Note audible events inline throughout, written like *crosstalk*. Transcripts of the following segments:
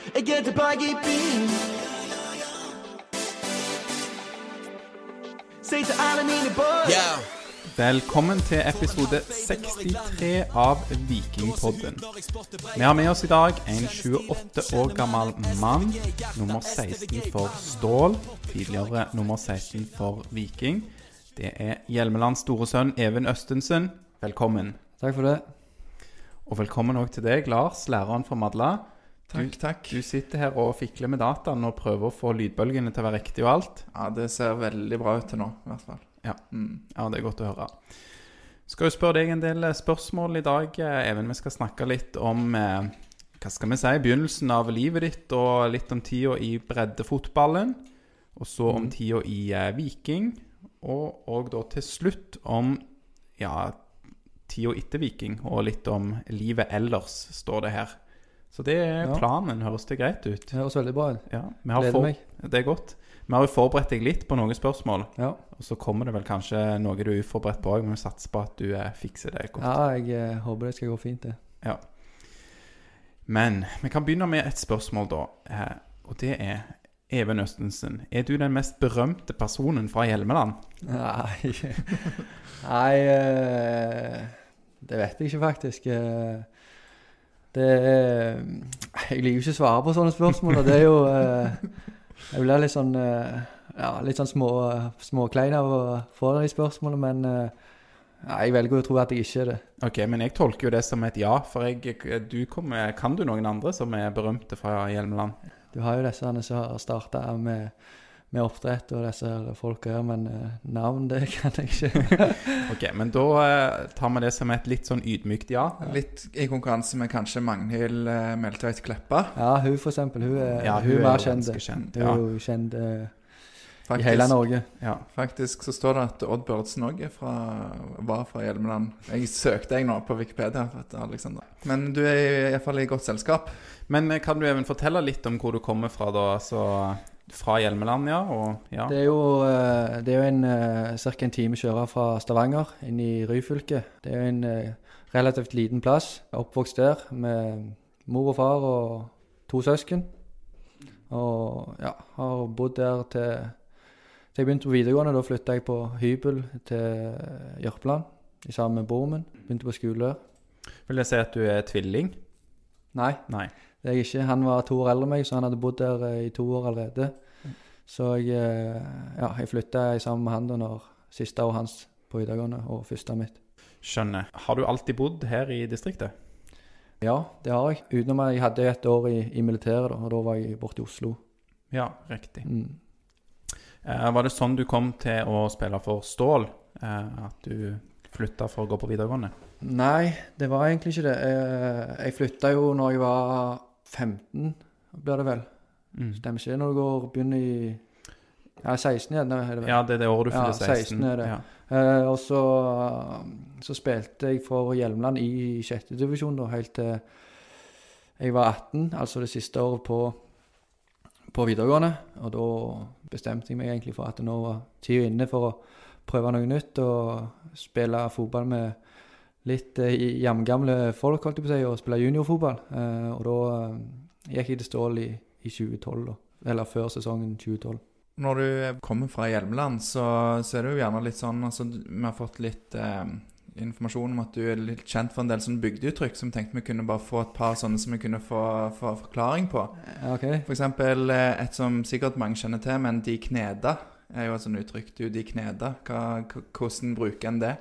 Jeg er tilbake i byen. Si til alle mine boys. Velkommen til episode 63 av Vikingpodden. Vi har med oss i dag en 28 år gammel mann, nummer 16 for Stål, tidligere nummer 16 for Viking. Det er Hjelmelands store sønn Even Østensen. Velkommen. Takk for det. Og velkommen òg til deg, Lars, læreren for Madla. Takk, takk. Du sitter her og fikler med dataen og prøver å få lydbølgene til å være riktig og alt. Ja, det ser veldig bra ut til nå, i hvert fall. Ja. Mm. Ja, det er godt å høre. Skal jo spørre deg en del eh, spørsmål i dag, eh, Even. Vi skal snakke litt om eh, hva skal vi si, begynnelsen av livet ditt, og litt om tida i breddefotballen. Og så om Mm. tida i eh, Viking. Og, og da til slutt om ja, tida etter Viking, og litt om livet ellers, står det her. Så det er Ja. planen. Høres det greit ut? Det høres veldig bra ut. Ja, Gleder for... meg. Det er godt. Vi har jo forberedt deg litt på noen spørsmål. Ja. Og så kommer det vel kanskje noe du er uforberedt på òg, men vi satser på at du eh, fikser det godt. ja, jeg eh, håper det skal gå fint, det. Ja. Men vi kan begynne med et spørsmål, da. Eh, og det er Even Østensen. Er du den mest berømte personen fra Hjelmeland? Nei *laughs* Nei Det vet jeg ikke, faktisk. Eh, Det er Jeg liker jo ikke å svare på sånne spørsmål, og det er jo eh, Jeg blir litt sånn eh, Ja, litt sånn små, småklein av å få de spørsmålene, men ja, jeg velger å tro at jeg ikke er det. Ok, men jeg tolker jo det som et ja, for jeg, du kommer, kan du noen andre som er berømte fra Hjelmeland? Du har jo disse som har starta med, med oppdrett og disse her folka her, men eh, navn, det *laughs* kan jeg ikke. *laughs* Ok, men da eh, tar vi det som et litt sånn ydmykt ja. Litt i konkurranse med kanskje Magnhild uh, Meltveit Kleppa. Ja, hun for eksempel. Hun er, Ja, hun er jo mer kjent. kjent. Hun Ja, er jo kjent eh, i hele Norge. ja. faktisk så står det at Odd Børdsen òg var fra Hjelmeland. Jeg søkte jeg nå på Wikipedia. vet Alexander. Men du er iallfall i godt selskap. Men kan du even fortelle litt om hvor du kommer fra, da? Altså fra Hjelmeland, ja? Og, ja. Det er jo, eh, det er jo en, eh, cirka en time kjøre fra Stavanger inn i Ryfylke. Det er jo en eh, relativt liten plass. Oppvokst der med mor og far og to søsken. Og ja, har bodd der til, til jeg begynte på videregående. Da flytta jeg på hybel til Jørpeland i sammen med broren min. Begynte på skole der. Vil jeg si at du er tvilling? Nei, Nei. Det er jeg ikke. Han var to år eldre enn meg, så han hadde bodd der eh, i to år allerede. Så jeg, eh, ja, jeg flytta sammen med han da når siste året hans på videregående og første mitt. Skjønner. Har du alltid bodd her i distriktet? Ja, det har jeg. Utenom at jeg hadde et år i, i militæret, da, og da var jeg borte i Oslo. Ja, riktig. Mm. Eh, var det sånn du kom til å spille for Stål? Eh, at du flytta for å gå på videregående? Nei, det var egentlig ikke det. Jeg, jeg flytta jo når jeg var 15, blir det vel. Mm. Stemmer ikke det når du går begynner i Ja, 16 igjen, er det vel. Ja, det er det året du Ja, fyller 16. 16 er det. Ja. Eh, og så, så spilte jeg for Hjelmeland i sjette divisjon da, helt til jeg var 18, altså det siste året på, på videregående. Og da bestemte jeg meg egentlig for at nå var tida inne for å prøve noe nytt og spille fotball med litt eh, jevngamle folk, holdt jeg på å si, og spille juniorfotball. Eh, og da eh, gikk jeg til Stål i, i 2012, da. Eller før sesongen 2012. Når du kommer fra Hjelmeland, så, så er det jo gjerne litt sånn altså, Vi har fått litt eh, informasjon om at du er litt kjent for en del sånne bygdeuttrykk som tenkte vi kunne bare få et par sånne som vi kunne få, få forklaring på. Okay. OK. For eksempel eh, et som sikkert mange kjenner til, men de kneda er jo et sånt uttrykk. Du, de kneda. Hva, hvordan bruker en det?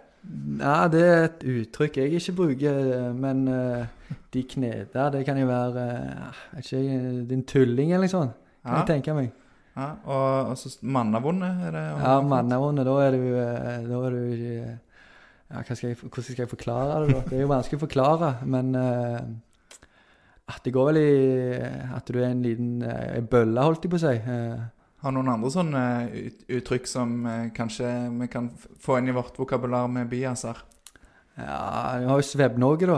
Ja, det er et uttrykk jeg ikke bruker, men uh, de kneder, det kan jo være uh, ikke, din tulling eller noe sånt, kan Ja, jeg tenke meg. ja. Og, og så mannavonde, er det? Ja, mannavonde, da er du eh, Da er du ja, skal jeg, Hvordan skal jeg forklare det, da? Det er jo vanskelig å forklare, men uh, at det går vel i at du er en liten bølle, holdt jeg på å si. Eh, Har noen andre sånne uttrykk som eh, kanskje vi kan få inn i vårt vokabular med biaser? ja, vi har jo Svebb-Norge, da.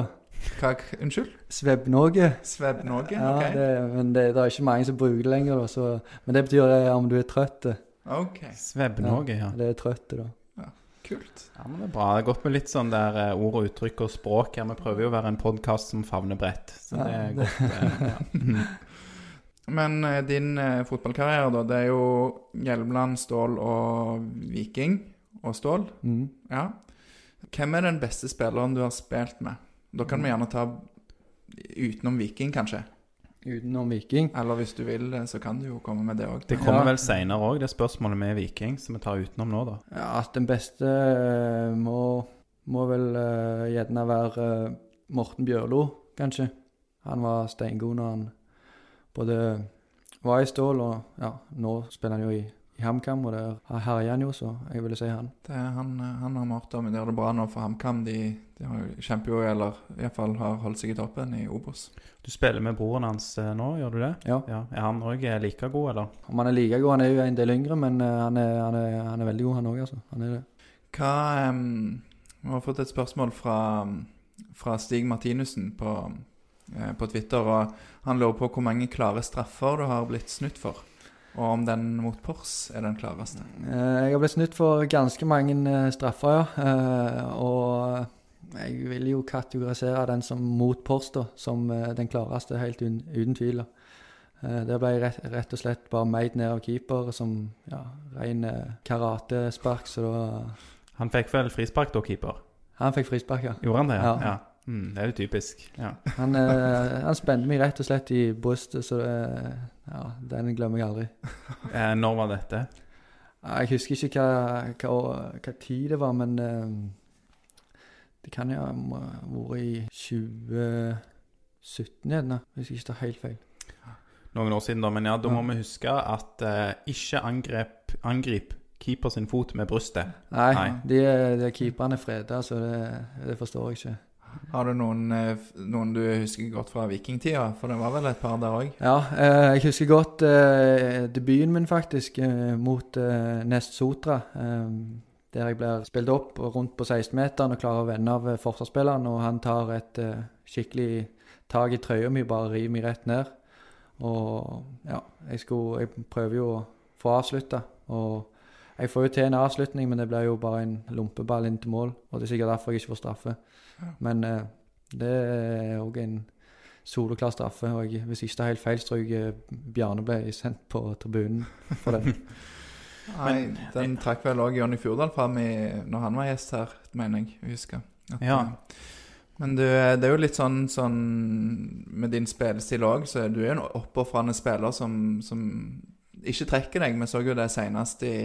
Hva, unnskyld? Svebb-Norge. Svebb-Norge? Ja, ok. det, men det, det er ikke mange som bruker det lenger, da. Så, men det betyr det, om du er trøtt. eh. Ok, Svebb-Norge, ja. Det er trøtt, da. kult. ja. Men det er bra. Det er godt med litt sånn der eh, ord og uttrykk og språk her. Vi prøver jo å være en podkast som favner bredt. Så det er Ja. godt. eh, ja. *laughs* Men eh, din eh, fotballkarriere, da, det er jo Hjelmeland, Stål og Viking og Stål. Mm. Ja. Hvem er den beste spilleren du har spilt med? Da kan vi gjerne ta utenom Viking, kanskje. Utenom Viking. Eller hvis du vil, eh, så kan du jo komme med det òg. Det kommer Ja. vel seinere òg, det spørsmålet med Viking, som vi tar utenom nå, da. Ja, at den beste må, må vel uh, gjerne være uh, Morten Bjørlo, kanskje. Han var steingod når han både Stål og ja, nå spiller han jo i, i HamKam, og der herjer han jo, så jeg ville si han. Det er han, eh, han har vi hørt om. Gjør det bra nå for HamKam. De, de har kjemper jo, eller iallfall har holdt seg i toppen i Obos. Du spiller med broren hans eh, nå, gjør du det? Ja. Ja. Er han òg like god, eller? Om han er like god, han er jo en del yngre, men eh, han, er, han, er, han er veldig god, han òg, altså. Han er det. Hva um, Vi har fått et spørsmål fra, fra Stig Martinussen på, eh, på Twitter. og Han lurer på hvor mange klare straffer du har blitt snytt for. Og om den mot Pors er den klareste. Eh, Jeg har blitt snytt for ganske mange eh, straffer, ja. Eh, Og jeg vil jo kategorisere den som mot Pors, da, som eh, den klareste, helt uten, tvil. da. Eh, ble rett, rett og slett bare meid ned av keeper som ja, ren eh, karatespark, så da Han fikk vel frispark da, keeper? Han fikk frispark, ja. Gjorde han det? Ja. ja. Mm, det er jo typisk. Ja. Han, eh, han spente meg rett og slett i brystet, så det, ja, den glemmer jeg aldri. *laughs* Eh, når var dette? Jeg husker ikke hva, hva, hva tid det var, men eh, det kan jo ha vært i 2017, gjerne, hvis jeg ikke tar helt feil. Noen år siden, da. Men ja, da må Ja. vi huske at uh, ikke angrep, angrip keeper sin fot med brystet. Nei, Nei. De, er- de er keeperne freda, så det, det forstår jeg ikke. Har du noen, eh, noen du husker godt fra vikingtida? For det var vel et par der òg? Ja, eh, jeg husker godt eh, debuten min, faktisk, mot Nest Sotra. Der jeg blir spilt opp rundt på 16-meteren og klarer å vende av forsvarsspilleren. Og han tar et skikkelig tak i trøya mi, bare river meg rett ned. Og ja, jeg, skulle, jeg prøver jo å få avslutta. Og jeg får jo til en avslutning, men det blir jo bare en lompeball inn til mål. Og det er sikkert derfor jeg ikke får straffe. Men eh, det er òg en soleklar straffe. Og jeg, hvis jeg ikke tar helt feil, tror jeg eh, Bjarne ble sendt på tribunen for *laughs* den. Nei, den trakk vel òg Jonny Fjordal fram i, når han var gjest her, mener jeg å huske. Ja. eh, Men du, det er jo litt sånn, sånn med din spillestil òg, så du er jo en oppofrende spiller som, som ikke trekker deg. Vi så jo det senest i,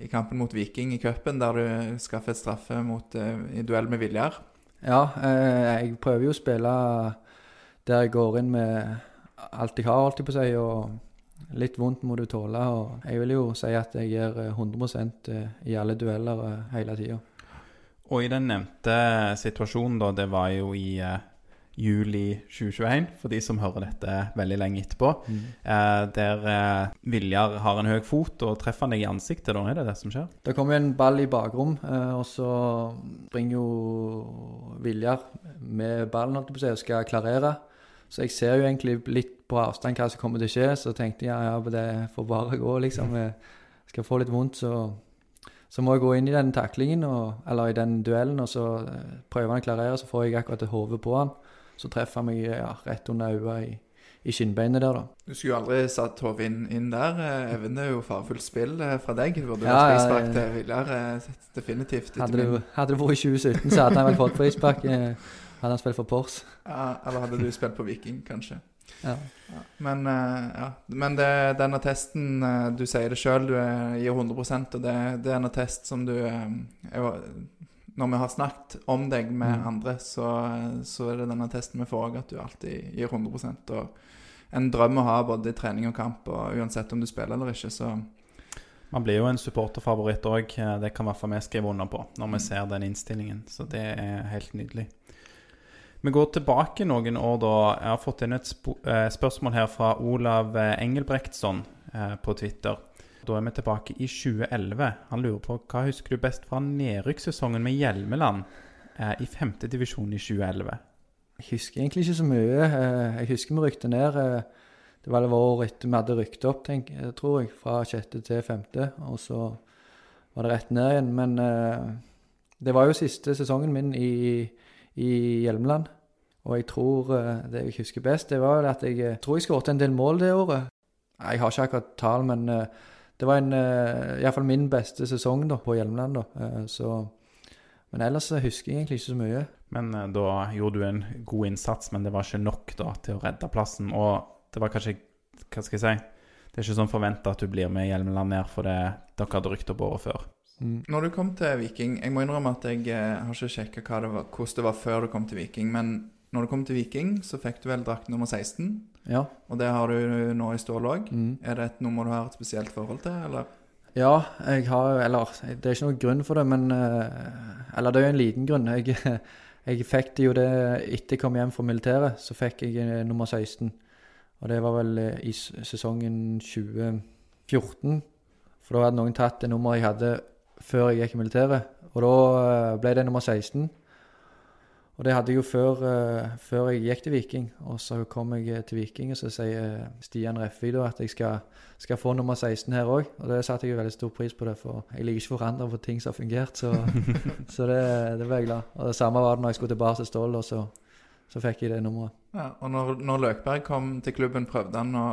i kampen mot Viking i cupen, der du skaffet straffe mot, eh, i duell med Viljar. Ja, eh, jeg prøver jo å spille der jeg går inn med alt jeg har, holdt jeg på å si. Og litt vondt må du tåle. Og jeg vil jo si at jeg gir eh, 100% i alle dueller eh, hele tida. Og i den nevnte situasjonen, da, det var jo i eh, juli 2021, for de som hører dette veldig lenge etterpå, eh, der eh, Viljar har en høy fot og treffer han deg i ansiktet, da er det det som skjer? Det kommer en ball i bakrom, eh, og så springer jo Viljar med ballen holdt på seg, og skal klarere. Så jeg ser jo egentlig litt på avstand hva som kommer til å skje, så tenkte jeg ja, ja, det får bare gå, liksom. Jeg skal få litt vondt, så, så må jeg gå inn i den taklingen, og, eller i den duellen, og så eh, prøver han å klarere, så får jeg akkurat et hode på han. Så treffer han meg ja, rett under øyet i, i skinnbeinet der, da. Du skulle jo aldri satt hodet inn, inn der. Eh, Even, er jo farefullt spill eh, fra deg. Burde Ja, vært frispark til Viljar. eh, Definitivt. Hadde det, hadde det vært i 2017, så hadde han vel fått frispark. Hadde han spilt for Pors. Ja, eller hadde du spilt på Viking, kanskje. Ja. Men, ja. Men det, denne testen, du sier det sjøl, du er- gir 100% og det, det er en attest som du var, Når vi har snakket om deg med Mm. andre, så, så er det denne testen vi får òg, at du alltid gir 100% Og en drøm å ha både i trening og kamp, og uansett om du spiller eller ikke, så Man blir jo en supporterfavoritt òg, det kan i hvert fall vi skrive under på når vi ser den innstillingen. Så det er helt nydelig. Vi går tilbake noen år, da. Jeg har fått inn et eh, spørsmål her fra Olav eh, Engelbrektsson eh, på Twitter. Da er vi tilbake i 2011. Han lurer på hva husker du best fra nedrykkssesongen med Hjelmeland eh, i femtedivisjon i 2011? Jeg husker egentlig ikke så mye. Eh, Jeg husker vi rykte ned. eh, Det var det året etter vi hadde rykket opp, tenk, eh, tror jeg, fra sjette til femte. Og så var det rett ned igjen. Men det var jo siste sesongen min i, i Hjelmeland. Og jeg tror det jeg husker best, det var at jeg tror jeg skåret en del mål det året. Jeg har ikke akkurat tall, men det var en, eh, i hvert fall min beste sesong da, på Hjelmeland. da. Eh, Så, men ellers husker jeg egentlig ikke så mye. Men eh, da gjorde du en god innsats, men det var ikke nok da til å redde plassen. Og det var kanskje Hva skal jeg si? Det er ikke sånn forventa at du blir med Hjelmeland ned, for det dere hadde rykte opp året før. Når du kom til Viking Jeg må innrømme at jeg eh, har ikke sjekka hvordan det var før du kom til Viking. Men når du kom til Viking, så fikk du vel drakt nummer 16. Ja. Og det har du nå i Stål òg. Mm. Er det et nummer du har et spesielt forhold til, eller? Ja, jeg har Eller det er ikke noen grunn for det, men eh, Eller det er jo en liten grunn. Jeg, *laughs* jeg fikk det jo det etter jeg kom hjem fra militæret. Så fikk jeg eh, nummer 16. Og det var vel eh, i sesongen 2014. For da hadde noen tatt det nummeret jeg hadde før jeg gikk i militæret. Og da ble det nummer 16. Og det hadde jeg jo før, eh, før jeg gikk til Viking. Og så kom jeg eh, til Viking, og så sier Stian Refvi da at jeg skal, skal få nummer 16 her òg. Og det satte jeg jo veldig stor pris på, det, for jeg liker ikke å forandre på ting som har fungert. Så, *laughs* så det, det ble jeg glad. Og det samme var det når jeg skulle tilbake til Stål, og så, så fikk jeg det nummeret. Ja, og når, når Løkberg kom til klubben, prøvde han å,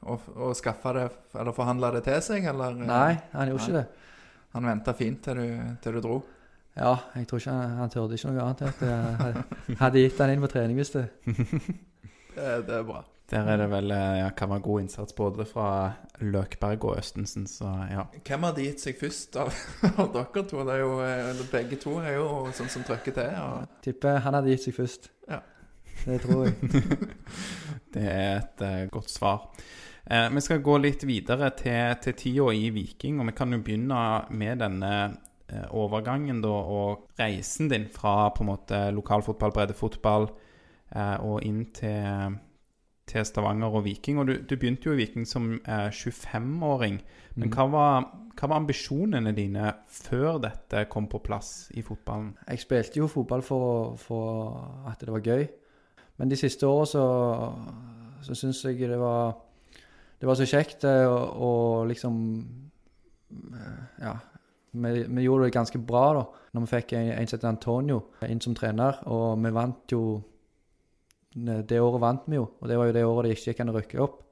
å, å skaffe det, eller forhandle det til seg, eller? Nei, han gjorde Nei. ikke det. Han venta fint til du, til du dro. Ja, jeg tror ikke han, han tørde ikke noe annet. Jeg hadde- gitt han inn på trening hvis det. Det, det er bra. Der er det vel eh, ja, kan være god innsats både fra Løkberg og Østensen, så ja. Hvem hadde gitt seg først av, *laughs* av dere to? Det er jo, eh, eller begge to er jo sånn som trykker til. Og, Tipper han hadde gitt seg først. Ja. Det tror jeg. *laughs* Det er et uh, godt svar. Eh, vi skal gå litt videre til, til tida i Viking, og vi kan jo begynne med denne eh, overgangen da, og reisen din fra på en måte lokalfotball, breddefotball eh, og inn til, til Stavanger og Viking. Og du, du begynte jo i Viking som eh, 25-åring. Men hva var, hva var ambisjonene dine før dette kom på plass i fotballen? Jeg spilte jo fotball for, for at det var gøy. Men de siste åra så, så syns jeg det var Det var så kjekt eh, å, å liksom eh, Ja. Vi, vi gjorde det ganske bra da når vi fikk en, en som Antonio inn som trener. Og vi vant jo Det året vant vi jo, og det var jo det året det ikke gikk an å rykke opp.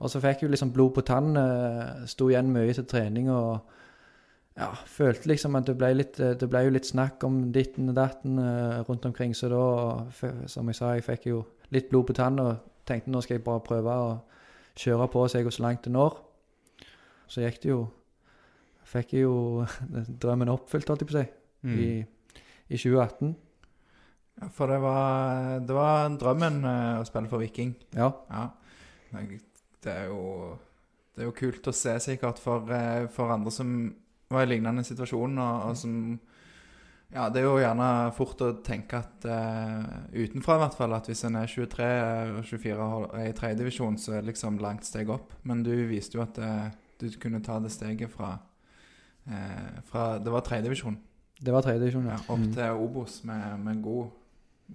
Og så fikk jeg liksom blod på tann. eh, Sto igjen mye til trening og ja, følte liksom at det ble, litt, eh, det ble jo litt snakk om ditten og datten eh, rundt omkring. Så da, som jeg sa, jeg fikk jo litt blod på tann og tenkte nå skal jeg bare prøve å kjøre på og se går så langt det når. Så gikk det jo Fikk jeg jo *laughs* drømmen oppfylt, holdt jeg på å si, Mm. i, i 2018. ja, for det var, det var drømmen eh, å spille for Viking. Ja. Ja. Det er jo Det er jo kult å se, sikkert, for, eh, for andre som var i lignende situasjon, og, og som Ja, det er jo gjerne fort å tenke at uh, utenfra, i hvert fall, at hvis en er 23 og 24 og er i tredjedivisjon, så er det liksom langt steg opp. Men du viste jo at uh, du kunne ta det steget fra, fra Det var tredjedivisjon, Det var tredje divisjon, ja, opp Mm. til Obos med, med god,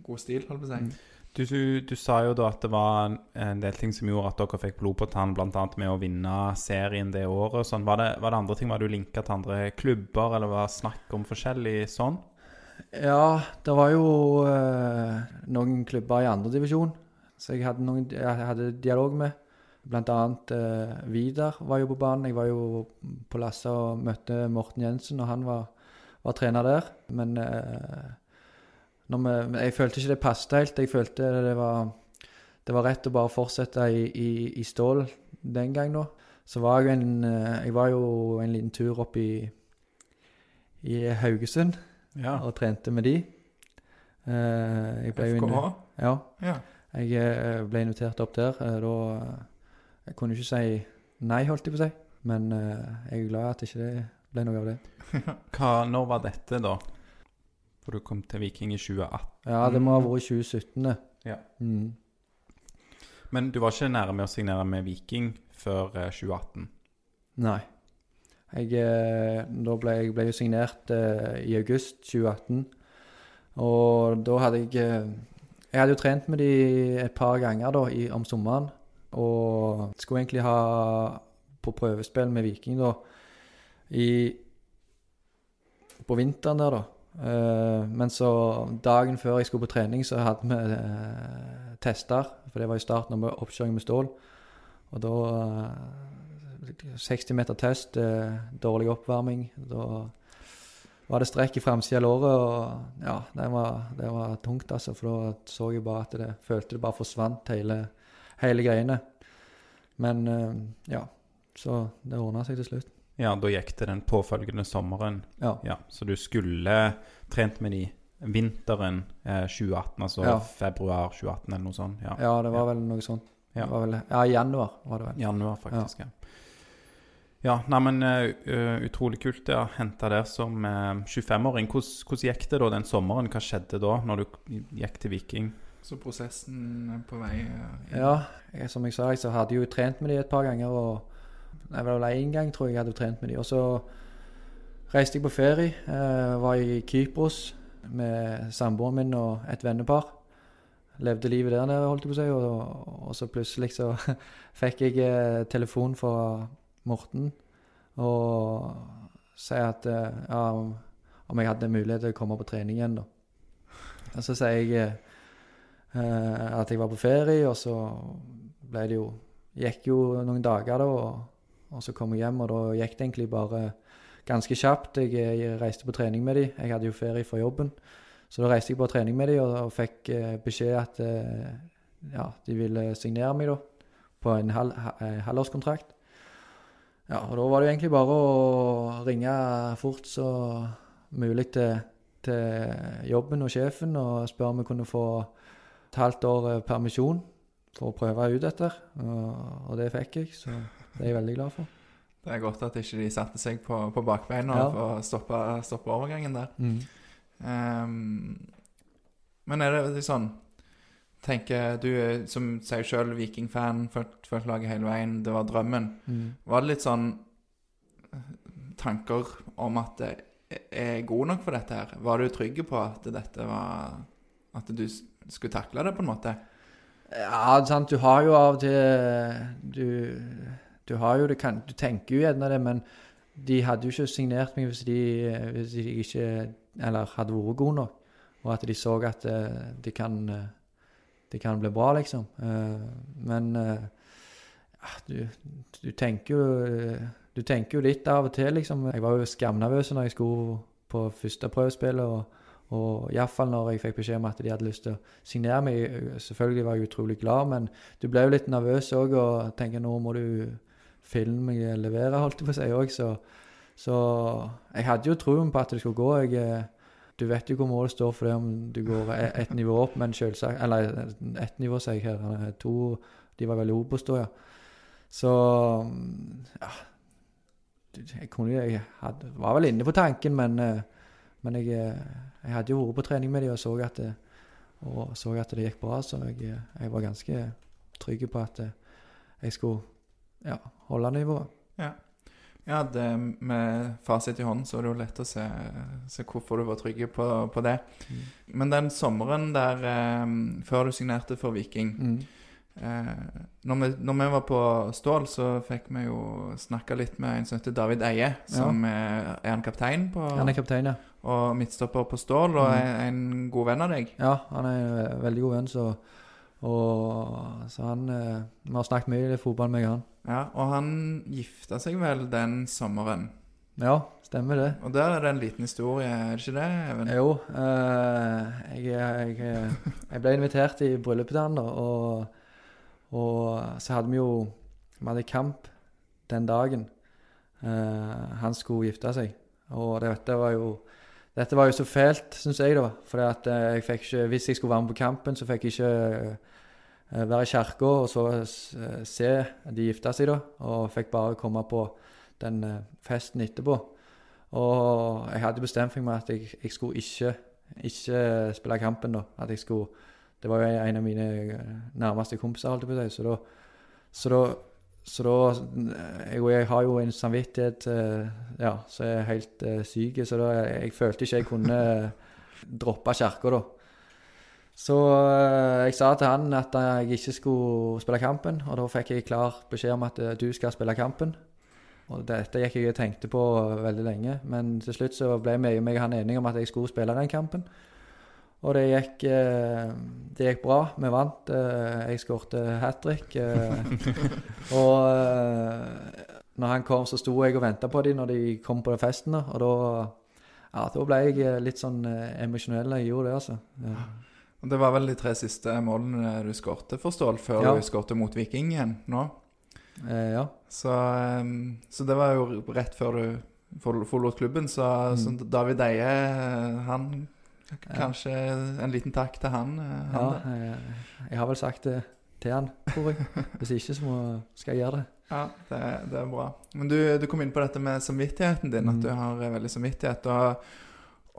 god stil, holdt på å si. Mm. Du, du, du sa jo da at det var en, del ting som gjorde at dere fikk blod på tann, bl.a. med å vinne serien det året. Sånn. Var, det, var det andre ting? Var du linka til andre klubber, eller var det snakk om forskjellig sånn? Ja, det var jo eh, noen klubber i andredivisjon som jeg hadde, noen, jeg hadde dialog med. Blant annet eh, Vidar var jo på banen. Jeg var jo på Lasse og møtte Morten Jensen, og han var, var trener der. Men eh, når vi, jeg følte ikke det passet helt. Jeg følte det var, det var rett å bare fortsette i, i, i stål den gang nå. Så var jeg en, eh, jeg var jo en liten tur opp i, i Haugesund Ja. og trente med de. Eh, jeg ble FKH? ja, Ja. jeg eh, ble invitert opp der. eh, Da Jeg kunne ikke si nei, holdt jeg på å si. Men eh, jeg er glad at ikke det ble noe av det. *laughs* Hva, når var dette, da? For du kom til Viking i 2018. Ja, det må ha vært i 2017. det. Ja. Mm. Men du var ikke nære med å signere med Viking før eh, 2018? Nei. Jeg, eh, da ble jeg ble jo signert eh, i august 2018. Og da hadde jeg eh, Jeg hadde jo trent med de et par ganger da i, om sommeren. Og skulle egentlig ha på prøvespill med Viking da i På vinteren der, da. Eh, men så dagen før jeg skulle på trening, så hadde vi eh, tester. For det var i starten av oppkjøring med stål. Og da eh, 60 meter test, dårlig oppvarming. Da var det strekk i framsida av låret, og ja, det var, det var tungt, altså. For da så jeg bare at det følte det bare forsvant, hele, hele greiene. Men eh, ja, så det ordna seg til slutt. Ja, da gikk det den påfølgende sommeren. Ja. Ja, Så du skulle trent med de vinteren eh, 2018, altså Ja. februar 2018 eller noe sånt. Ja. Ja, det var vel noe sånt. Ja. Vel, ja, januar var det vel. Januar, faktisk. Ja, ja nei, men eh, utrolig kult det å hente der som uh, 25-åring. Hvordan, hvordan gikk det da den sommeren? Hva skjedde da, når du gikk til Viking? Så prosessen på vei eh, inn. Ja, som jeg sa, jeg hadde jo trent med de et par ganger. og Jeg var vel én gang, tror jeg jeg hadde trent med de. Og så reiste jeg på ferie. Eh, var i Kypros med samboeren min og et vennepar. Levde livet der nede, holdt jeg på å si. Og, og så plutselig så *laughs* fikk jeg eh, telefon fra Morten og sier at eh, ja, om- jeg hadde mulighet til å komme på trening igjen, da. Og så sier jeg at jeg var på ferie, og så ble det jo Gikk jo noen dager, da, og, og så kom jeg hjem, og da gikk det egentlig bare ganske kjapt. Jeg, jeg reiste på trening med de. Jeg hadde jo ferie fra jobben, så da reiste jeg på trening med de, og, og fikk eh, beskjed at eh, ja, de ville signere meg da, på en halv, eh, halvårskontrakt. Ja, og da var det jo egentlig bare å ringe fort så mulig til, til jobben og sjefen og spørre om vi kunne få et halvt år eh, permisjon for å prøve ut dette. Og, det fikk jeg, så det er jeg veldig glad for. Det er godt at ikke de satte seg på, på bakbeina Ja. for å stoppe, stoppe overgangen der. Ehm, men er det sånn Tenker du er, som sier sjøl, Viking-fan, fulgt fulgt laget hele veien, det var drømmen. Mm. Var det litt sånn eh, tanker om at det er god nok for dette her? Var du trygg på at dette var At du skulle takle det, på en måte? Ja, sant, du har jo av og til Du, du har jo det kan, Du tenker jo gjerne det, men de hadde jo ikke signert meg hvis de, hvis de ikke Eller hadde vært gode nok. Og at de så at det de kan eh, De kan bli bra, liksom. Eh, Men eh, ja, du, du tenker jo eh, Du tenker jo litt av og til, liksom. Jeg var jo skamnervøs når jeg skulle på første prøvespill. og og iallfall når jeg fikk beskjed om at de hadde lyst til å signere meg. Selvfølgelig var jeg utrolig glad, men du ble jo litt nervøs òg og tenker nå må du filme meg levere, holdt jeg på å si òg. Så, så jeg hadde jo troen på at det skulle gå. Jeg, eh, du vet jo hvor målet står for det om du går ett et nivå opp, men selvsagt Eller ett nivå, sier jeg her. er To De var veldig Obos da, ja. Så ja. Jeg kunne Jeg hadde, var vel inne på tanken, men eh, men jeg, eh, jeg hadde jo vært på trening med dem og så at det, og så at det gikk bra, så jeg, eh, jeg var ganske trygg på at eh, jeg skulle ja, holde nivået. Ja, det, med fasit i hånden så er det jo lett å se, se hvorfor du var trygg på, på det. Mm. Men den sommeren der eh, før du signerte for Viking Mm. Eh, når, vi, når vi var på Stål, så fikk vi jo snakka litt med en som heter David Eie, som er, er en kaptein på, Han er kaptein, ja. og midtstopper på Stål, og Mm. er en god venn av deg. Ja, han er en veldig god venn, så og, Så han eh, Vi har snakket mye fotball med han. Ja, Og han gifta seg vel den sommeren. Ja, stemmer det. Og der er det en liten historie, er det ikke det? Even? Jo, eh, jeg, jeg, jeg ble invitert i bryllupet til han, da, og, og så hadde vi jo Vi hadde kamp den dagen eh, han skulle gifte seg. Og dette var jo dette var jo så fælt, syns jeg, da. For eh, jeg ikke Hvis jeg skulle være med på kampen, så fikk jeg ikke eh, være i kirka og så se de gifte seg, da. Og fikk bare komme på den festen etterpå. Og jeg hadde bestemt meg at jeg, jeg skulle ikke, ikke spille kampen, da. At jeg skulle Det var jo en av mine eh, nærmeste kompiser, holdt jeg på å si. Så da Så da, så da jeg, jeg har jo en samvittighet eh, ja, som er helt uh, syk, så da jeg følte ikke jeg kunne eh, droppe kirka, da. Så eh, jeg sa til han at jeg ikke skulle spille kampen, og da fikk jeg klar beskjed om at eh, du skal spille kampen. og dette gikk jeg og tenkte på veldig lenge. Men til slutt så ble vi meg og han enige om at jeg skulle spille den kampen. Og det gikk, eh, det gikk bra. Vi vant. Eh, jeg skårte hat trick. Eh, *laughs* og når han kom, så sto jeg og venta på dem når de kom på festen. Og da, ja, da ble jeg litt sånn emosjonell. Jeg gjorde det, altså. Ja. Det var vel de tre siste målene du skårte for Stål, før Ja. du skårte mot Viking igjen nå. Eh, ja. Så, så det var jo rett før du for- forlot klubben. Så, Mm. så David Eie, han *laughs* Kanskje en liten takk til han. han ja jeg, jeg har vel sagt det til han, tror jeg. Hvis ikke, så må, skal jeg gjøre det. Ja, det, det er bra. Men du, du kom inn på dette med samvittigheten din, at Mm. du har eh, veldig samvittighet. Og,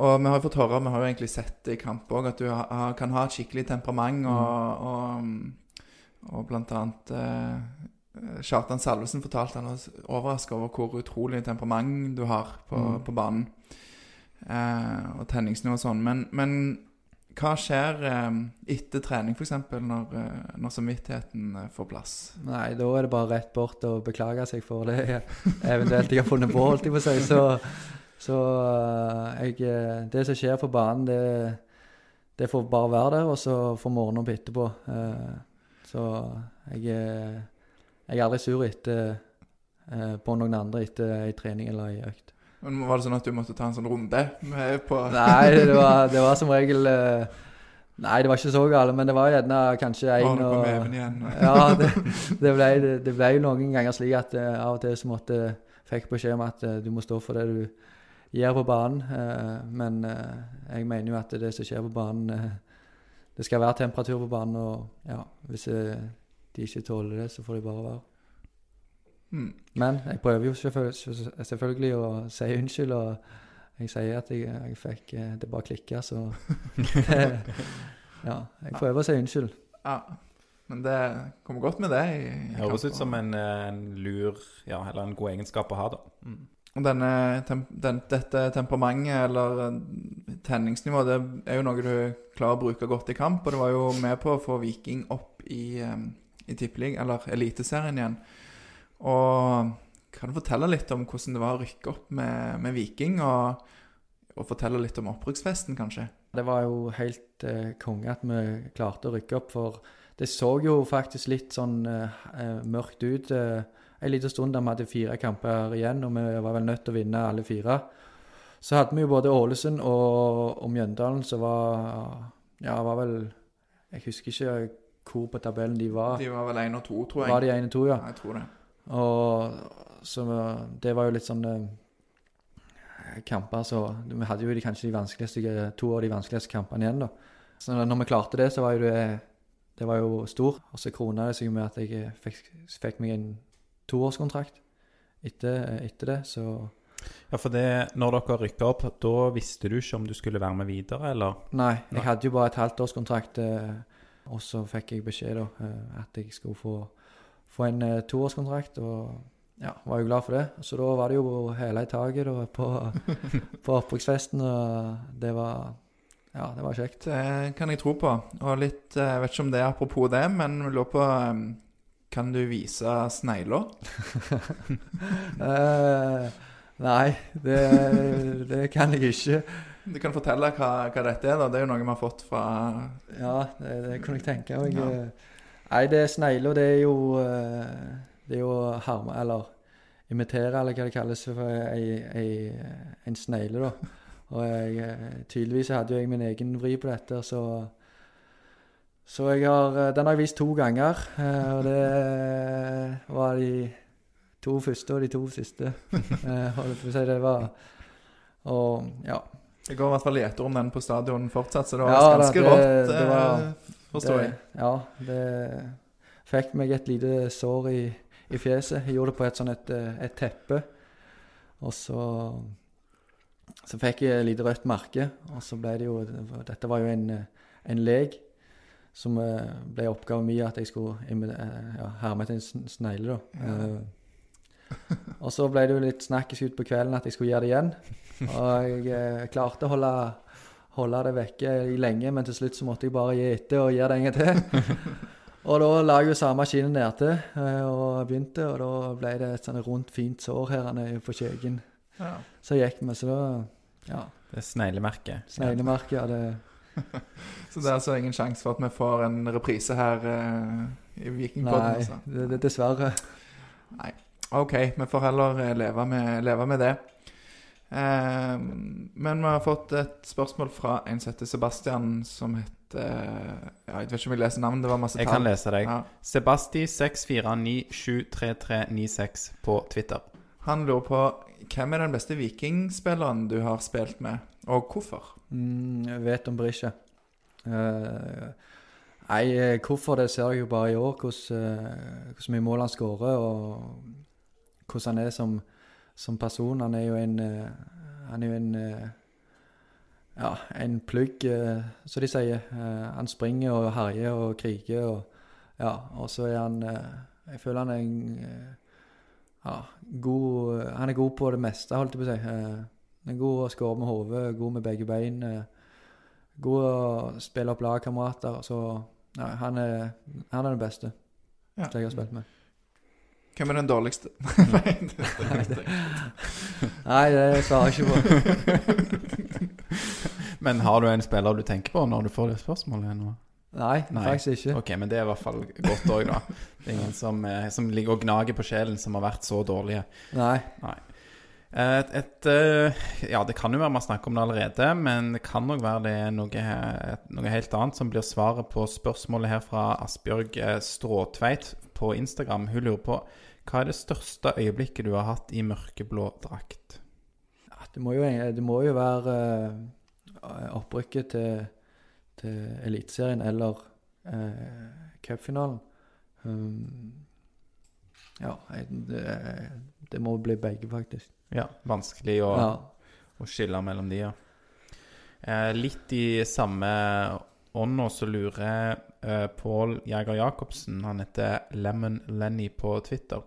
og vi har jo fått høre, vi har jo egentlig sett det i kamp òg, at du har, kan ha et skikkelig temperament. Og, og, mm, og blant annet eh, Kjartan Salvesen fortalte han oss overraska over hvor utrolig temperament du har på, Mm. på banen. Eh, og tenningsnivå og sånn. Men, men hva skjer eh, etter trening, f.eks., når, eh, når samvittigheten eh, får plass? Nei, da er det bare rett bort og beklage seg for det *laughs* eventuelt jeg har funnet på, holdt jeg på å si. Så, så jeg, det som skjer på banen, det, det får bare være der, og så får vi ordne opp etterpå. Så jeg, jeg er aldri sur etter, på noen andre etter ei trening eller ei økt. Men Var det sånn at du måtte ta en sånn runde med på Nei, det var, det var som regel eh, Nei, det var ikke så galt, men det var gjerne kanskje én og igjen? Ja, det, det, ble, det, ble noen ganger slik at eh, av og til så måtte fikk beskjed om at eh, du må stå for det du gjør på banen. men jeg mener jo at det som skjer på banen Det skal være temperatur på banen, og ja, hvis de ikke tåler det, så får de bare være. Mm. Men jeg prøver jo selvfølgelig, selvfølgelig å si unnskyld, og jeg sier at jeg, jeg fikk eh, Det bare klikka, så *laughs* Ja, jeg prøver å si unnskyld. Ja. Men det kommer godt med det. i Høres ut som en, en lur Ja, eller en god egenskap å ha, da. Mm. Og denne, tem, den, dette temperamentet eller eh, tenningsnivået, det er jo noe du klarer å bruke godt i kamp. Og det var jo med på å få Viking opp i, eh, i Tippelig, eller Eliteserien igjen. Og kan du fortelle litt om hvordan det var å rykke opp med, med Viking, og, og fortelle litt om opprykksfesten, kanskje? Det var jo helt eh, konge at vi klarte å rykke opp, for det så jo faktisk litt sånn eh, eh, mørkt ut eh, en liten stund da vi hadde fire kamper igjen, og vi var vel nødt til å vinne alle fire. Så hadde vi jo både Ålesund og, og Mjøndalen, som var Ja, var vel Jeg husker ikke hvor på tabellen de var. De var vel én og to, tror jeg. Var de én og to, ja? Ja, jeg tror det. Og så det var jo litt sånn eh, kamper så Vi hadde jo de, kanskje de vanskeligste, to av de vanskeligste kampene igjen, da. Så når vi klarte det, så var jo det Det var jo stor. Og så krona det seg med at jeg fikk, fikk meg en toårskontrakt etter, etter det, så Ja, for det, når dere rykka opp, da visste du ikke om du skulle være med videre, eller? Nei, jeg hadde jo bare et halvt årskontrakt, eh, og så fikk jeg beskjed da eh, at jeg skulle få, få en uh, toårskontrakt, og ja, var jo glad for det. Så da var det jo hele i taket da, på, *laughs* på opprykksfesten, og det var, ja, det var kjekt. Det kan jeg tro på. Og litt eh, Jeg vet ikke om det er apropos det, men vi lå på eh, Kan du vise snegla? *laughs* Eh, nei, det, det kan jeg ikke. Du kan fortelle hva, hva dette er. da Det er jo noe vi har fått fra Ja, det, det kunne jeg tenke meg. Ja. Nei, det er snegler, det er jo eh, Det er jo harme, eller imitere, eller hva det kalles for ei, ei, en snegle, da. Og jeg, eh, tydeligvis hadde jo jeg min egen vri på dette, så Så jeg har eh, Den har jeg vist to ganger, og det var de to første og de to siste. Holdt si det var Og ja. Det går i hvert fall gjeter om den på stadion fortsatt, så det var Ja, ganske det- rått, det var- forstår jeg. Ja, det fikk meg et lite sår i, i fjeset. Jeg gjorde det på et sånn et, eh, et teppe. Og så Så fikk jeg et lite rødt merke, og så ble det jo Dette var jo en, eh, en lek som eh, ble oppgaven min at jeg skulle ja, herme etter en snegle, da. Ja. Og så ble det jo litt snakkes ut på kvelden at jeg skulle gjøre det igjen. *laughs* Og jeg klarte å holde holde det vekke i lenge, men til slutt så måtte jeg bare gi etter og gjøre det en gang til. *laughs* Og da la jeg jo samme skinnet nedtil eh, og begynte, og da ble det et sånn rundt, fint sår her på kjøkken. Ja. Så gikk vi, så da Ja. Det er sneglemerket. Sneglemerket, ja. Det, *laughs* Så det er altså ingen sjanse for at vi får en reprise her uh, i Vikingpodden? nei, altså. det, det, dessverre. Nei. OK, vi får heller eh, leve med, leve med det. Eh, men vi har fått et spørsmål fra en som heter Sebastian, som heter ja, Jeg vet ikke om jeg leser navnet, det var masse tall. Jeg kan lese deg. Ja. Sebasti64973396 på Twitter. Han lurer på hvem er den beste vikingspilleren du har spilt med, og hvorfor? Mm, jeg vet om Brisja. Uh, nei, eh, hvorfor det ser jeg jo bare i år, hvordan uh, hvor mye mål han skårer, og hvordan han er som, som person. Han er jo en eh, Han er jo en eh, Ja, en plugg, eh, som de sier. Han springer og herjer og kriger og Ja, og så er han Jeg føler han er en ja, god Han er god på det meste, holdt jeg på å si. Han er god å skåre med hodet, god med begge bein. God å spille opp lagkamerater. Så ja, han er, han er den beste Ja. som jeg har spilt med. Hvem er den dårligste? *laughs* Nei, det. Nei, svarer jeg ikke på. *laughs* Men har du en spiller du tenker på når du får det spørsmålet nå? Nei, Nei. faktisk ikke. Ok, men det er i hvert fall godt òg, da. Det er ingen som, eh, som ligger og gnager på sjelen, som har vært så dårlige. Nei. Et, et, eh, ja, det kan jo være man snakker om det allerede, men det kan nok være det er noe, noe helt annet som blir svaret på spørsmålet her fra Asbjørg eh, Stråtveit på Instagram. Hun lurer på hva er det største øyeblikket du har hatt i mørkeblå drakt? Det, må jo, det må jo være uh, opprykket til, til Eliteserien eller uh, cupfinalen. Um, ja, det, det må bli begge, faktisk. Ja, vanskelig å, Ja. å skille mellom de, ja. Eh, litt i samme ånd så lurer eh, Pål Jæger Jacobsen, han heter Lemon Lenny på Twitter,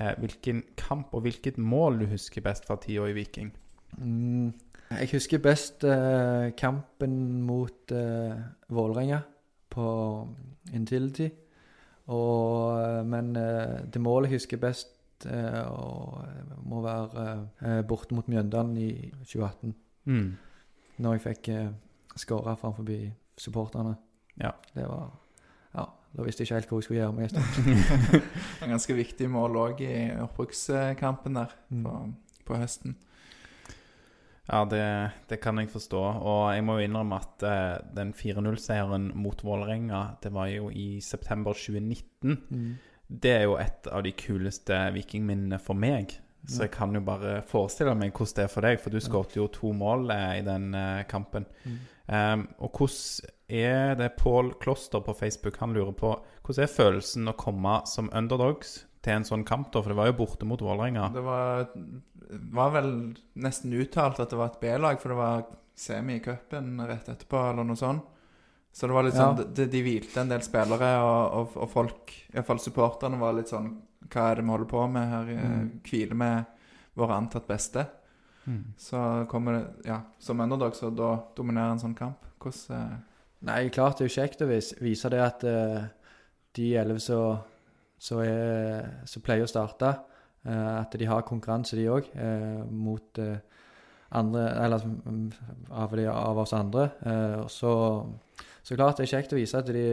eh, hvilken kamp og hvilket mål du husker best fra tida i Viking? Mm, jeg husker best eh, kampen mot uh, Vålerenga på Intility. Og, men det målet jeg husker best, og, må være borte mot Mjøndalen i 2018. Mm. Når jeg fikk uh, skåra framfor supporterne. Ja. Det var Ja, da visste jeg ikke helt hvor jeg skulle gjøre meg. en stund. En ganske viktig mål òg i oppbrukskampen der Mm. på, på høsten. Ja, det, det kan jeg forstå. Og jeg må jo innrømme at eh, den 4-0-seieren mot Vålerenga, det var jo i september 2019. Mm. Det er jo et av de kuleste vikingminnene for meg. Så jeg kan jo bare forestille meg hvordan det er for deg, for du skåret jo to mål eh, i den eh, kampen. Mm. Um, og hvordan er det Pål Kloster på Facebook han lurer på Hvordan er følelsen å komme som underdogs til en sånn kamp, da? For det var jo borte mot Vålerenga. Det var, var vel nesten uttalt at det var et B-lag, for det var semi i cupen rett etterpå, eller noe sånt. Så det var litt Ja. sånn De, de hvilte en del spillere, og, og, og folk, iallfall supporterne, var litt sånn Hva er det vi holder på med her? Mm. Hviler med våre antatt beste? Mm. Så kommer det Ja, som underdog, så da dominerer en sånn kamp. Hvordan eh, Nei, klart det er jo kjekt å vise, vise det at uh, de elleve som pleier å starte, uh, at de har konkurranse, de òg, mot eh, andre Eller mm, av, de, av oss andre. Så, så klart det er kjekt å vise at de,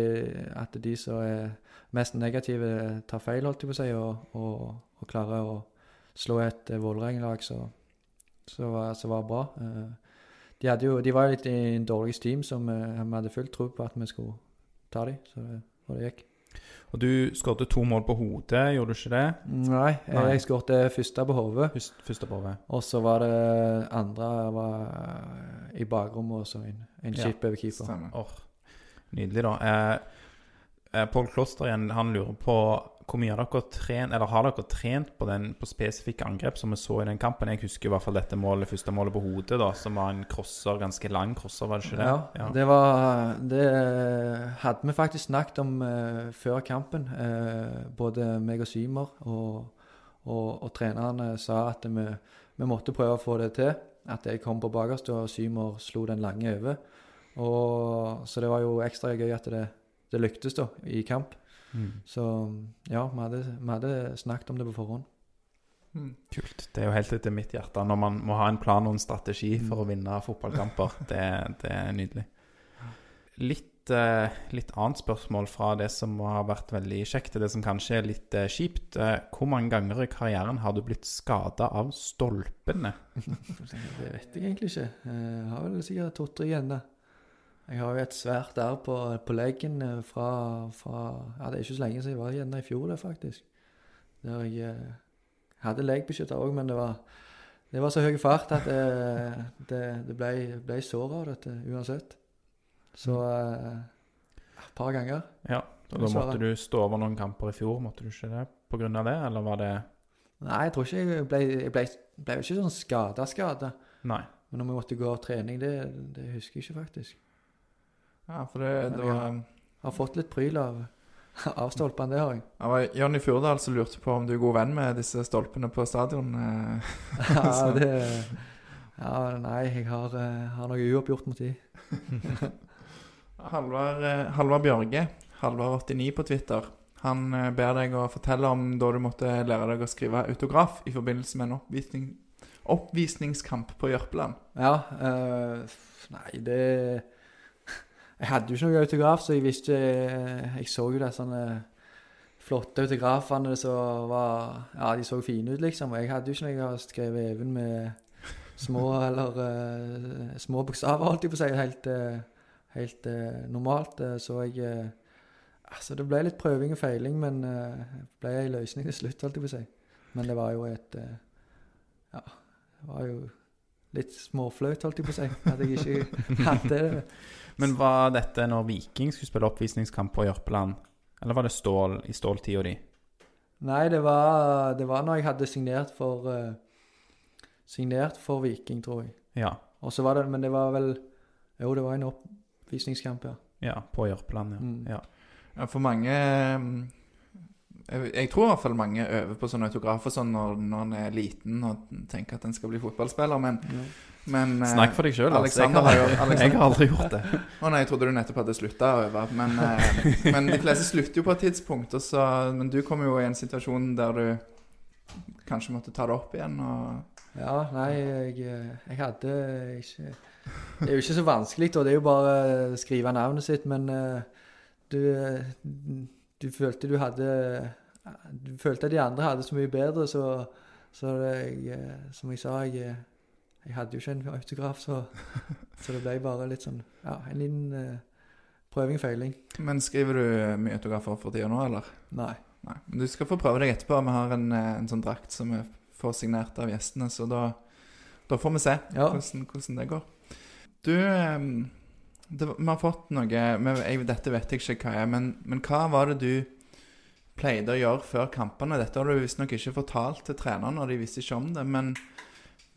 at de som er mest negative, tar feil, holdt jeg på å si, og, og, og klarer å slå et uh, Vålerenga-lag som var bra. Eh, de, jo, de var jo litt i en dårlig steam som eh, vi hadde full tro på at vi skulle ta dem. Så det, og det gikk. Og du skåret to mål på hodet, gjorde du ikke det? Nei, jeg, Nei. jeg skåret første på hodet. Første på hodet. Og så var det andre var i bakrommet og så en, en Ja, over keeper. Åh, Nydelig, da. Eh, eh, Pål Kloster igjen, han lurer på hvor mye har dere trent, eller har dere trent på, den, på spesifikke angrep som vi så i den kampen? Jeg husker i hvert fall dette målet, første målet på hodet, da, som var en crosser, ganske lang crosser, var det ikke det? Ja, det var Det hadde vi faktisk snakket om uh, før kampen. uh, både meg og Symer og, og, og trenerne sa at vi, vi måtte prøve å få det til. At jeg kom på bakerst, og Symer slo den lange over. Og, så det var jo ekstra gøy at det, det lyktes da, i kamp. Mm. Så ja, vi hadde, vi hadde snakket om det på forhånd. Mm. Kult. Det er jo helt etter mitt hjerte når man må ha en plan og en strategi Mm. for å vinne fotballkamper. *laughs* Det, det er nydelig. Litt, eh, litt annet spørsmål fra det som har vært veldig kjekt, til det som kanskje er litt eh, kjipt. Eh, hvor mange ganger i karrieren har du blitt skada av stolpene? *laughs* Det vet jeg egentlig ikke. Jeg har vel sikkert to-tre igjen. da. Jeg har jo et svært der på, på leggen eh, fra, fra Ja, det er ikke så lenge siden jeg var igjen i fjor, det, faktisk. Der jeg eh, hadde leggbeskytter òg, men det var, det var så høy fart at det, det, det ble, ble sår av dette uansett. Så eh, et par ganger. Ja, og Da måtte du stå over noen kamper i fjor, måtte du ikke det av det, eller var det Nei, jeg tror ikke jeg ble Jeg ble, ble ikke sånn skada-skada. Men om jeg måtte gå av trening, det, det husker jeg ikke, faktisk. Ja, for det, det var jeg har fått litt pryl av, *laughs* av stolpene, det har jeg. Det var Jonny Furdal som lurte på om du er god venn med disse stolpene på stadion. eh. Ja, *laughs* det Ja, nei, jeg har, eh, har noe uoppgjort mot de. *laughs* Halvard, eh, Halvard Bjørge, Halvard89 på Twitter, han ber deg å fortelle om da du måtte lære deg å skrive autograf i forbindelse med en oppvisning, oppvisningskamp på Jørpeland. Ja, Øh, nei, det Jeg hadde jo ikke noen autograf, så jeg visste Jeg så jo de sånne flotte autografene som var Ja, de så fine ut, liksom. Og jeg hadde jo ikke noe jeg skrevet even med små *laughs* eller uh, små bokstaver, holdt jeg på å si. Helt, uh, helt uh, normalt. eh, så jeg eh, Altså, det ble litt prøving og feiling, men det ble ei løsning til slutt, holdt jeg på å si. Men det var jo et eh, Ja, det var jo litt småflaut, holdt jeg på å si. At jeg ikke *laughs* hadde det. Men var dette når Viking skulle spille oppvisningskamp på Jørpeland? Eller var det Stål i ståltida di? Nei, det var, det var når jeg hadde signert for uh, Signert for Viking, tror jeg. Ja. Og så var det Men det var vel Jo, det var en oppvisningskamp, ja. Ja, på Jørpeland, ja. Mm. ja. Ja, for mange mm, jeg, jeg tror i hvert fall mange øver på sånne autografer sånn når, når en er liten og tenker at en skal bli fotballspiller, men, Ja. men eh, Snakk for deg sjøl. Altså. Jeg, har jo jeg har aldri gjort det. Å nei, jeg trodde du nettopp hadde slutta å øve. Men, eh, men de fleste slutter jo på et tidspunkt. Og så, men du kom jo i en situasjon der du kanskje måtte ta det opp igjen. Og, Ja, nei, jeg, jeg hadde ikke Det er jo ikke så vanskelig, og det er jo bare å skrive navnet sitt, men eh, du, du følte du hadde Du følte at de andre hadde så mye bedre, så, så jeg, eh, som jeg sa, jeg, jeg hadde jo ikke en autograf, så, *laughs* så det ble bare litt sånn Ja, en liten uh, prøving-feiling. men skriver du mye autografer for tida nå, eller? Nei. Nei. Men du skal få prøve deg etterpå. Vi har en, eh, en sånn drakt som vi får signert av gjestene, så da, da får vi se Ja. hvordan, hvordan det går. Du eh, det, Vi har fått noe jeg, Dette vet jeg ikke hva er, men, men hva var det du pleide å gjøre før kampene? Dette har du visstnok ikke fortalt til treneren, og de visste ikke om det. Men,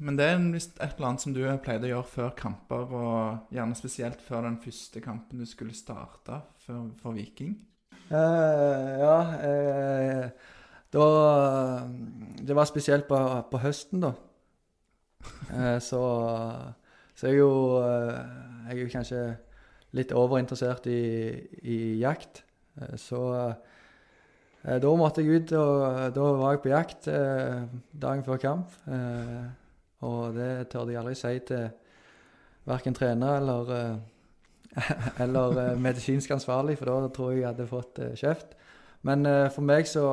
men det er visst et eller annet som du pleide å gjøre før kamper, og gjerne spesielt før den første kampen du skulle starte for, for Viking. Uh, ja Uh, Da Det var spesielt på, på høsten, da. Uh, så så jeg er jo eh, Jeg er kanskje litt overinteressert i, i jakt. Eh, så eh, da måtte jeg ut, og da var jeg på jakt dagen før kamp. Og det tørde jeg aldri si til verken trener eller *laughs* eller medisinsk ansvarlig, for da tror jeg jeg hadde fått kjeft. Men for meg så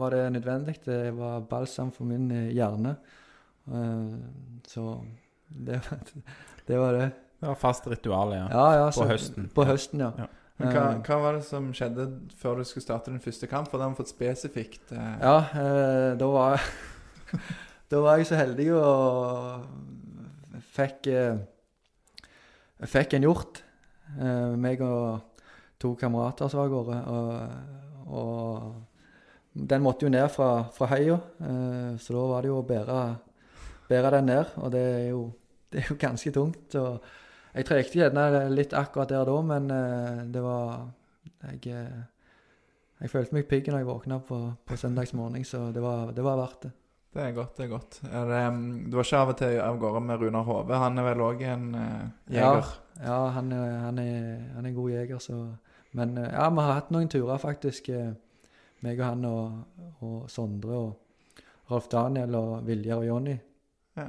var det nødvendig. Det var balsam for min hjerne. Så det, det var det. Det var fast ritual, ja. Ja, ja, På så- høsten. På høsten, ja. Ja. Men hva, Eh, hva var det som skjedde før du skulle starte din første kamp? For det har vi fått spesifikt. Eh, Ja, eh, da var jeg *laughs* Da var jeg så heldig og fikk eh, Fikk en hjort. Eh, meg og to kamerater som var av gårde. Og, og den måtte jo ned fra, fra heia, eh, så da var det jo å bære, bære den ned. Og det er jo, det er jo ganske tungt. Og jeg trekte gjerne litt akkurat der da, men eh, det var Jeg, eh, jeg følte meg pigg når jeg våkna på, på søndagsmorgen, så det var, det var verdt det. Det er godt, det er godt. Er det, mm, du var ikke av og til av gårde med Runar Hove? Han er vel òg en uh, jeger? Ja, han, er- han, er, han er en god jeger, så Men ja, vi har hatt noen turer, faktisk. meg og han og, og Sondre og Rolf Daniel og Viljar og Jonny. Ja.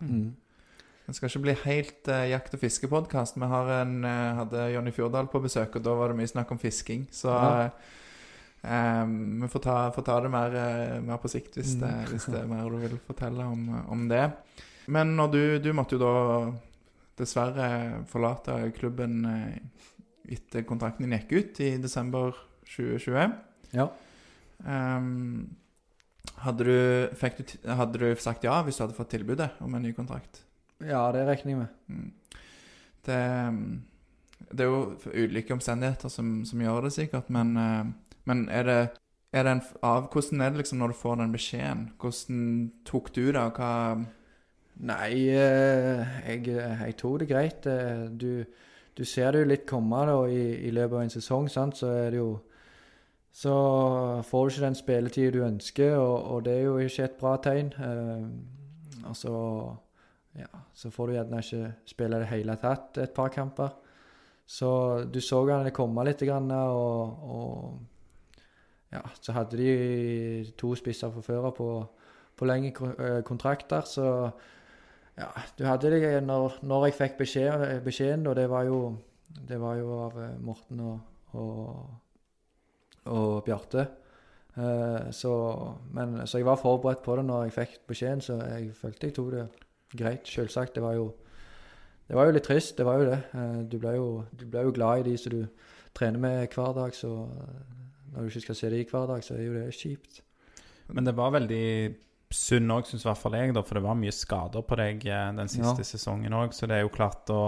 Mm. Det skal ikke bli helt uh, jakt- og fiskepodkast. Vi har en, uh, hadde Jonny Fjordal på besøk, og da var det mye snakk om fisking. Så uh, um, vi får ta, får ta det mer, mer på sikt hvis, Mm. det, hvis det er *laughs* mer du vil fortelle om, om det. Men du, du måtte jo da dessverre forlate klubben etter kontrakten din gikk ut i desember 2020. Ja. Um, hadde, du, du, hadde du sagt ja hvis du hadde fått tilbudet om en ny kontrakt? Ja, det regner jeg med. Mm. Det, mm, det er jo ulike omstendigheter som, som gjør det, sikkert. Men, eh, men er det, er det en av Hvordan er det liksom når du får den beskjeden? Hvordan tok du det? og Hva Nei, eh, jeg, jeg tok det greit. Eh, Du, du ser det jo litt komme da, i, i løpet av en sesong, sant? så er det jo Så får du ikke den spilletida du ønsker, og, og det er jo ikke et bra tegn. Eh, altså Ja, så får du gjerne ikke spille det hele tatt et par kamper. Så du så det komme litt, grann, og, og ja, så hadde de to spisser fra før på, på lengre eh, kontrakter, så ja, du hadde det når, når jeg fikk beskjed, beskjeden, og det var jo, det var jo av eh, Morten og, og, og Bjarte. Uh, så, men, så jeg var forberedt på det når jeg fikk beskjeden, så jeg følte jeg tok det greit. Selvsagt. Det var jo, det var jo litt trist, det var jo det. Eh, du ble jo, jo glad i de som du trener med hver dag, så eh, når du ikke skal se de hver dag, så er jo det kjipt. Men det var veldig sunn òg, syns i hvert fall jeg, da, for det var mye skader på deg eh, den siste Ja. sesongen òg, så det er jo klart å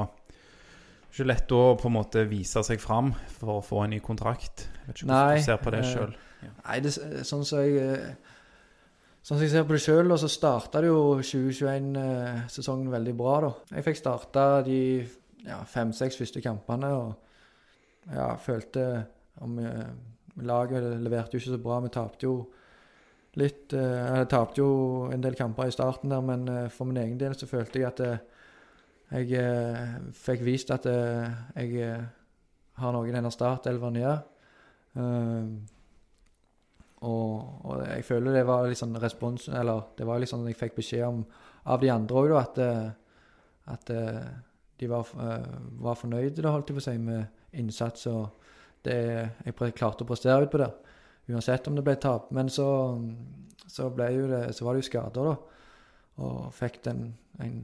Ikke lett å på en måte vise seg fram for å få en ny kontrakt. Jeg vet ikke hvordan Nei, du ser på det sjøl. Ja. Nei, det, sånn som jeg eh, Sånn som jeg ser på det sjøl, så starta det jo 2021-sesongen veldig bra, da. Jeg fikk starta de ja, fem-seks første kampene og ja, følte om eh, Laget leverte jo ikke så bra. Vi tapte jo litt eh, tapte jo en del kamper i starten der, men eh, for min egen del så følte jeg at eh, jeg eh, fikk vist at eh, jeg eh, har noe i denne startelveren å Eh, og, og jeg føler det var litt sånn respons Eller det var at jeg fikk beskjed om av de andre òg, da, at, eh, at eh, de var, eh, var fornøyde, da, holdt jeg på å si, med innsats. Og det jeg klarte å prestere ut på det. Uansett om det ble tap. Men så, så, ble jo det, så var det jo skader, da. Og fikk den, en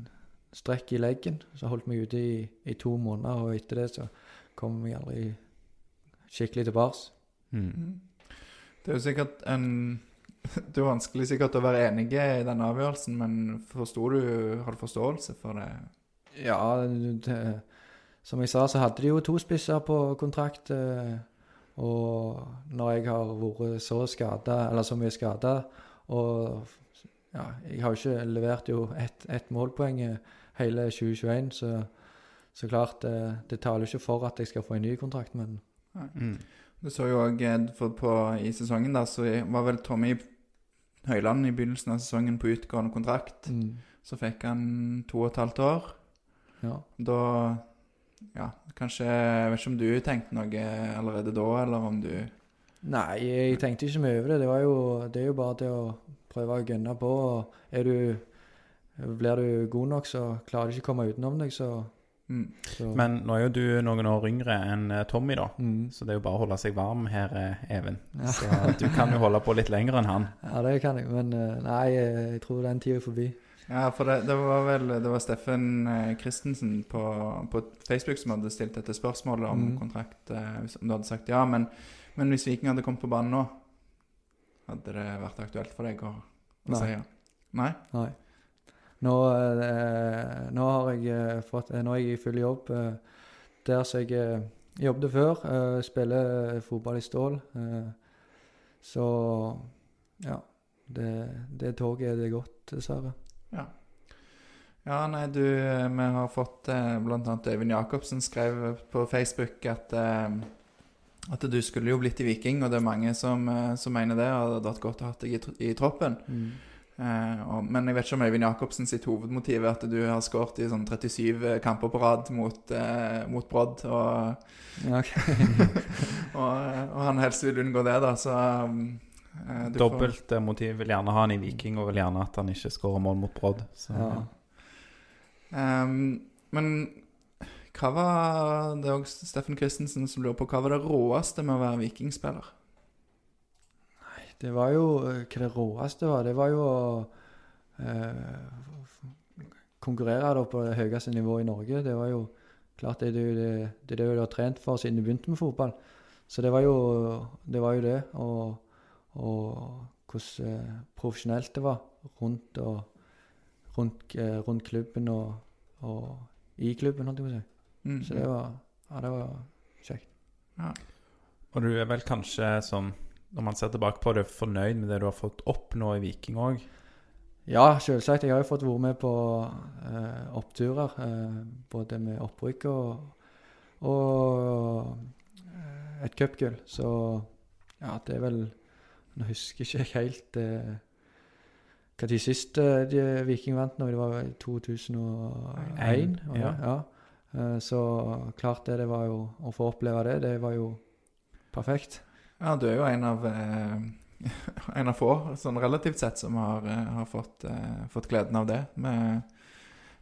strekk i leggen. Så holdt meg ute i, i to måneder, og etter det så kom jeg aldri skikkelig tilbake. Mm. Det er jo sikkert en *laughs* Det er vanskelig sikkert å være enige i den avgjørelsen, men forsto du Har du forståelse for det? Ja, det, som jeg sa, så hadde de jo to spisser på kontrakt. eh, Og når jeg har vært så skada, eller så mye skada Og ja, jeg har jo ikke levert jo ett et målpoeng eh, hele 2021, så, så klart det, det taler jo ikke for at jeg skal få en ny kontrakt, men Mm. Du så jo òg i sesongen da, så var vel Tommy Høyland i begynnelsen av sesongen på utgående kontrakt. mm, Så fikk han to og et halvt år. ja. Da Ja, kanskje Jeg vet ikke om du tenkte noe allerede da, eller om du Nei, jeg tenkte ikke mye over det. Det, var jo, det er jo bare det å prøve å gønne på. og er du, Blir du god nok, så klarer du ikke å komme utenom deg, så, mm. Men nå er jo du noen år yngre enn eh, Tommy, da. mm. Så det er jo bare å holde seg varm her, eh, Even. Ja. Så du kan jo holde på litt lenger enn han. Ja, det kan jeg, men eh, nei, jeg tror den tida er forbi. Ja, for det, det var vel Det var Steffen Christensen på, på Facebook som hadde stilt dette spørsmålet om Mm. kontrakt. Om du hadde sagt ja. Men, men hvis Viking hadde kommet på banen nå, hadde det vært aktuelt for deg å, å si ja? Nei? Nei. Nå, eh, nå har jeg eh, fått eh, Nå er jeg i full jobb der som jeg eh, jobbet før. spiller fotball i Stål. eh, så ja. Det, det toget er det godt, dessverre. Ja. Ja, nei, du Vi har fått blant annet Øyvind Jacobsen skrev på Facebook at at du skulle jo blitt i Viking, og det er mange som, som mener det. Og det hadde vært godt å ha deg i, i troppen. Mm. Eh, og, men jeg vet ikke om Øyvind Jacobsen sitt hovedmotiv er at du har skåret i sånn 37 kamper på rad mot, eh, mot Brodd, og, Ja, ok. *laughs* og, og han helst vil unngå det, da, så um, eh, får- Dobbelt eh, motiv vil gjerne ha han i Viking, og vil gjerne at han ikke skårer mål mot Brodd. Så ja. Ehm, men hva var Det er også Steffen Christensen som lurer på hva var det råeste med å være vikingspiller? Det var jo eh, Hva det råeste var, det var jo å eh, konkurrere da på det høyeste nivået i Norge. Det var jo klart det er det, det, det, det du har trent for siden du begynte med fotball. Så det var jo det. Var jo det og, og hvordan eh, profesjonelt det var rundt, og, rundt, eh, rundt klubben og, og i klubben, holdt jeg på å si. Mm. Så det var, ja, det var kjekt. Og du er vel kanskje sånn, når man ser tilbake på det, fornøyd med det du har fått opp nå i Viking òg? Ja, selvsagt. Jeg har jo fått være med på eh, oppturer. Eh, både med opprykk og, og eh, et cupgull. Så ja, det er vel Nå husker ikke helt eh, hva de siste de Viking vant nå. Det var 2001? var det? Ja. ja. Eh, så klart det, det var jo Å få oppleve det, det var jo perfekt. Ja, du er jo en av eh, *laughs* En av få, sånn relativt sett, som har, eh, har fått, eh, fått gleden av det. Vi,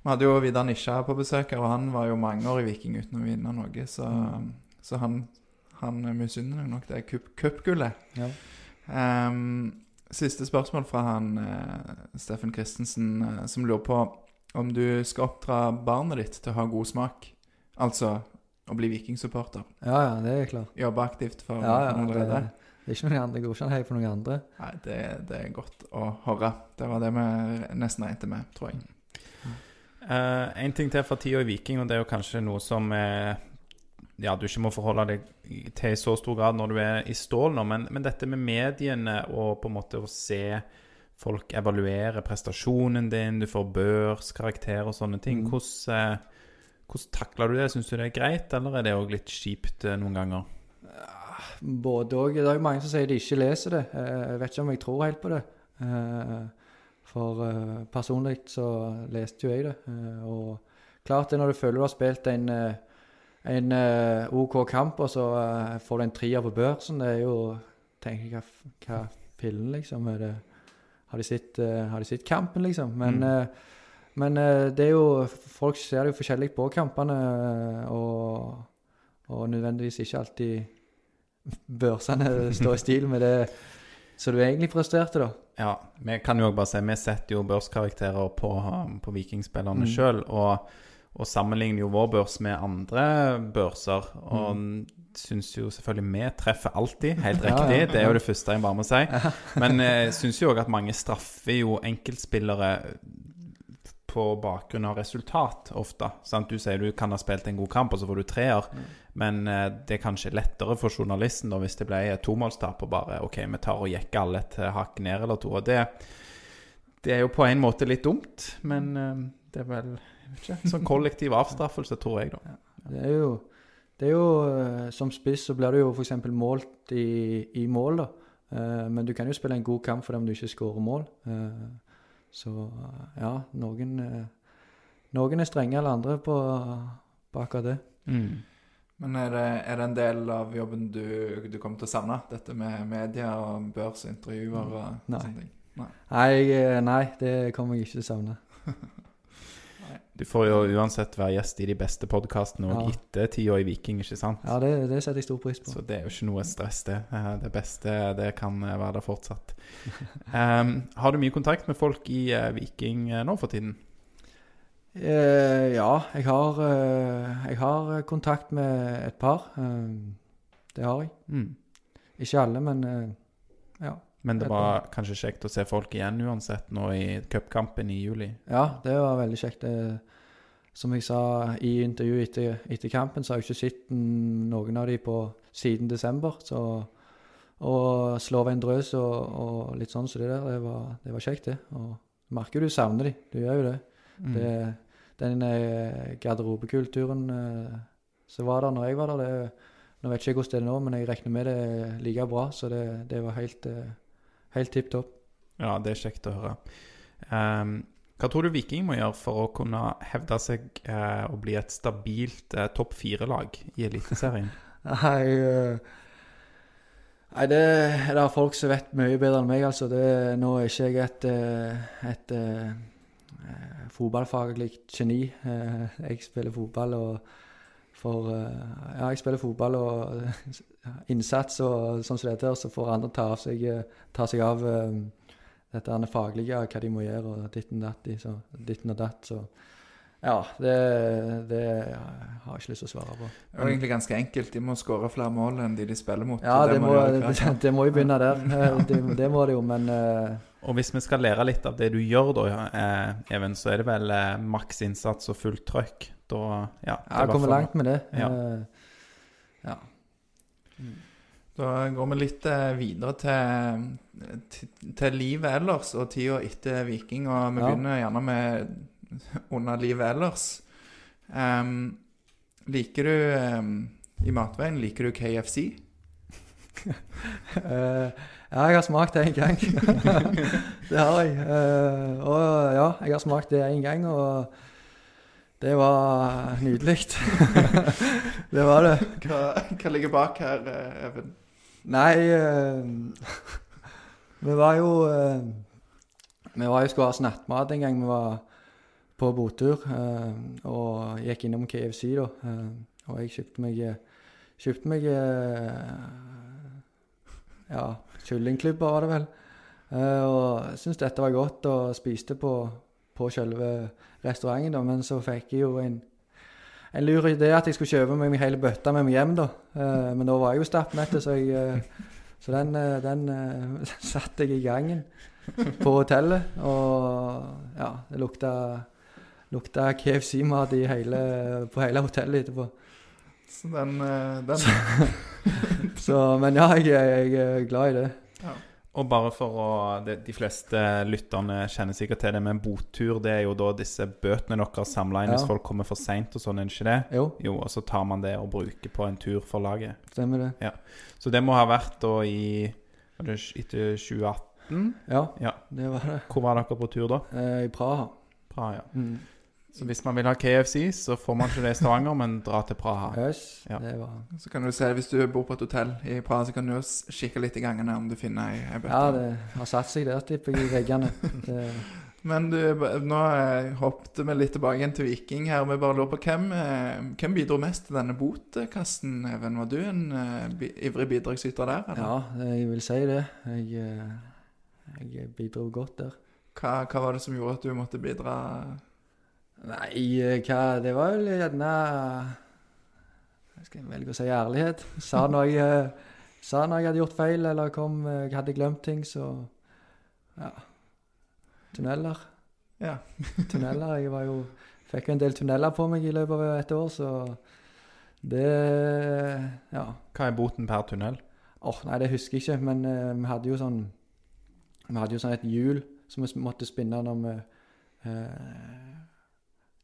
vi hadde jo Vidar Nisja på besøk og han var jo mange år i Viking uten å vinne noe. Så, så han, han misunner nok det cup- cupgullet. Ja. Um, siste spørsmål fra han eh, Steffen Christensen, eh, som lurer på om du skal oppdra barnet ditt til å ha god smak. Altså å bli vikingsupporter. ja, ja, det er klart. Jobbe aktivt for, Ja, ja, for det, allerede. det er ikke noen andre. Det går ikke an å heie noen andre. Nei, det, det er godt å høre. Det var det vi nesten regnet med, tror jeg. Uh, en ting til fra tida i Viking, og det er jo kanskje noe som uh, ja, du ikke må forholde deg til i så stor grad når du er i stål nå, men, men dette med mediene og på en måte å se folk evaluere prestasjonen din, du får børskarakter og sånne ting. Mm. Hvordan, eh, hvordan takler du det? Syns du det er greit, eller er det òg litt kjipt eh, noen ganger? Både òg. Det er jo mange som sier de ikke leser det. Eh, Jeg vet ikke om jeg tror helt på det. Eh, For personlig så leste jo jeg det. Og klart det når du føler du har spilt en, en OK kamp, og så får du en trier på børsen, det er jo tenker jeg, hva, pillen hva liksom? Det, har, de sett, har de sett kampen, liksom? Men, Mm. Eh, men eh, det er jo Folk ser det jo forskjellig på kampene, eh, og, og nødvendigvis ikke alltid børsene *laughs* står i stil med det som du egentlig presterte, da. Ja, vi kan jo bare si Vi setter jo børskarakterer på, på vikingspillerne Mm. selv, og, og sammenligner jo vår børs med andre børser. Og Mm. syns jo selvfølgelig vi treffer alltid, helt *laughs* riktig. ja, Det er jo det første jeg bare må si. *laughs* Men jeg syns jo òg at mange straffer jo enkeltspillere på bakgrunn av resultat ofte. Sant? Du sier du kan ha spilt en god kamp, og så får du treer. Men eh, det er kanskje lettere for journalisten da hvis det ble tomålstap og bare OK, vi tar og jekker alle et hakk ned eller to. Og det, det er jo på en måte litt dumt, men eh, det er vel ikke, sånn kollektiv avstraffelse, tror jeg, da. Det er jo, det er jo eh, Som spiss så blir du jo f.eks. målt i, i mål, da. Eh, men du kan jo spille en god kamp for dem du ikke skårer mål. Eh, så ja, noen eh, Noen er strenge eller andre på, på akkurat det. Men er det, er det en del av jobben du, du kommer til å savne? Dette med media og børs og intervjuer og Nei. sånne ting? Nei, jeg, eh, nei, det kommer jeg ikke til å savne. *laughs* Du får jo uansett være gjest i de beste podkastene og Ja. etter tida i Viking, ikke sant? Ja, det, det setter jeg stor pris på. Så det er jo ikke noe stress, det. Eh, Det beste det kan være der fortsatt. um, *laughs* har du mye kontakt med folk i eh, Viking eh, nå for tiden? Uh, ja, jeg har, uh, jeg har kontakt med et par. Uh, det har jeg. Mm. Ikke alle, men ja. Men det var kanskje kjekt å se folk igjen uansett nå i cupkampen i juli. Ja, det var veldig kjekt. Det, som jeg sa i intervjuet etter, etter kampen, så har jeg ikke sett noen av de på siden desember. Så å slå over en drøs og, og litt sånn så det der, det var, det var kjekt, det. Og merker du savner de. Du gjør jo det. Mm. det den eh, garderobekulturen eh, som var der når jeg var der, det, nå vet ikke jeg hvordan det er nå, men jeg regner med det er like bra. Så det, det var helt, eh, helt tipp topp. Ja, det er kjekt å høre. Um, hva tror du Viking må gjøre for å kunne hevde seg eh, og bli et stabilt eh, topp fire-lag i Eliteserien? *laughs* Nei, uh, nei det er det folk som vet mye bedre enn meg, altså. Det, nå er ikke jeg et, et, et eh, eh, fotballfaglig geni. Eh, Jeg spiller fotball og for eh, Ja, jeg spiller fotball og eh, innsats og sånn som dette, og så får andre ta, seg, eh, ta seg av eh, dette her faglige, hva de må gjøre, og ditten datt, så, ditten og datt. Så ja, det, det har jeg ikke lyst til å svare på. Det er egentlig ganske enkelt. De må skåre flere mål enn de de spiller mot. Ja, det, det må, gjøre det, *laughs* det må jo begynne der. Eh, Det, det må det jo, men uh... Og hvis vi skal lære litt av det du gjør, da, Even, så er det vel maks innsats og fullt trøkk. Da, ja, det jeg kommer har kommet langt med det. Ja. Ja. Da går vi litt eh, videre til, til, til livet ellers og tida etter Viking. Og vi Ja. begynner gjerne med under livet ellers. Um, liker du um, i matveien liker du KFC? uh, *laughs* ja, jeg har smakt det en gang. *laughs* det har jeg. Uh, og ja, jeg har smakt det en gang, og det var nydelig. *laughs* det var det. Hva, hva ligger bak her, eh, Even? Nei eh, Vi var jo eh, Vi var jo skulle ha snattmat en gang vi var på botur. eh, og gikk innom KFC, da. eh, og jeg kjøpte meg Kjøpte meg eh, Ja, kyllingklubber var det vel. Og syntes dette var godt, og spiste på, på selve restauranten, da. Men så fikk jeg jo en en lur idé at jeg skulle kjøpe meg hele bøtta med meg hjem, da. Eh, men da var jeg jo stappmett, så, eh, så den, eh, den *laughs* satte jeg i gangen på hotellet. Og ja, det lukta, lukta KFC-mat på hele hotellet etterpå. Så den, den *laughs* Så, men ja, jeg, jeg er glad i det. Og bare for å det, De fleste lytterne kjenner sikkert til det, men botur det er jo da disse bøtene dere samler inn hvis folk kommer for seint og sånn, er det ikke det? Jo, Jo, og så tar man det og bruker på en tur for laget. stemmer det. Ja. Så det må ha vært da i det etter 2018? Ja, Ja. det var det. Hvor var dere på tur da? Eh, I Praha. Praha, ja. Mm. Så hvis man vil ha KFC, så får man ikke det i Stavanger, men dra til Praha. Yes, Ja. det var Så kan du se, Hvis du bor på et hotell i Praha, så kan du kikke litt i gangene om du finner ei, bøtte. Ja, det har satt seg der, tipper jeg, i veggene. *laughs* Det, Men du, nå eh, hoppet vi litt tilbake igjen til Viking her. Vi bare lurer på hvem, eh, hvem bidro mest til denne botkassen, Even? Var du en uh, ivrig bidragsyter der? Eller? ja, jeg vil si det. Jeg, jeg bidro godt der. Hva, hva var det som gjorde at du måtte bidra? Nei, hva Det var vel gjerne Jeg skal velge å si ærlighet. Sa når jeg, eh, sa når jeg hadde gjort feil, eller kom, eh, jeg hadde glemt ting, så Ja. Tunneler. Ja. *laughs* Tunneler. Jeg var jo Fikk jo en del tunneler på meg i løpet av et år, så det Ja. Hva er boten per tunnel? Åh, nei, det husker jeg ikke, men uh, vi hadde jo sånn Vi hadde jo sånn et hjul som vi måtte spinne når vi eh,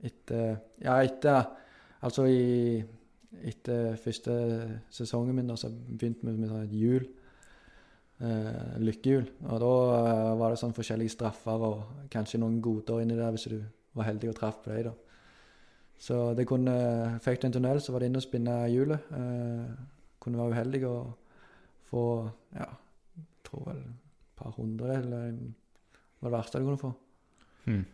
Etter Ja, etter Altså i Etter første sesongen min, da, så begynte vi med sånn et hjul. Eh, lykkehjul. Og da eh, var det sånn forskjellige straffer og kanskje noen goder inni der hvis du var heldig og traff på dem, da. Så det kunne Fikk du en tunnel, så var det inn og spinne hjulet. Eh, kunne være uheldig og få Ja, jeg tror vel et par hundre, eller var det verste du kunne få. Hmm.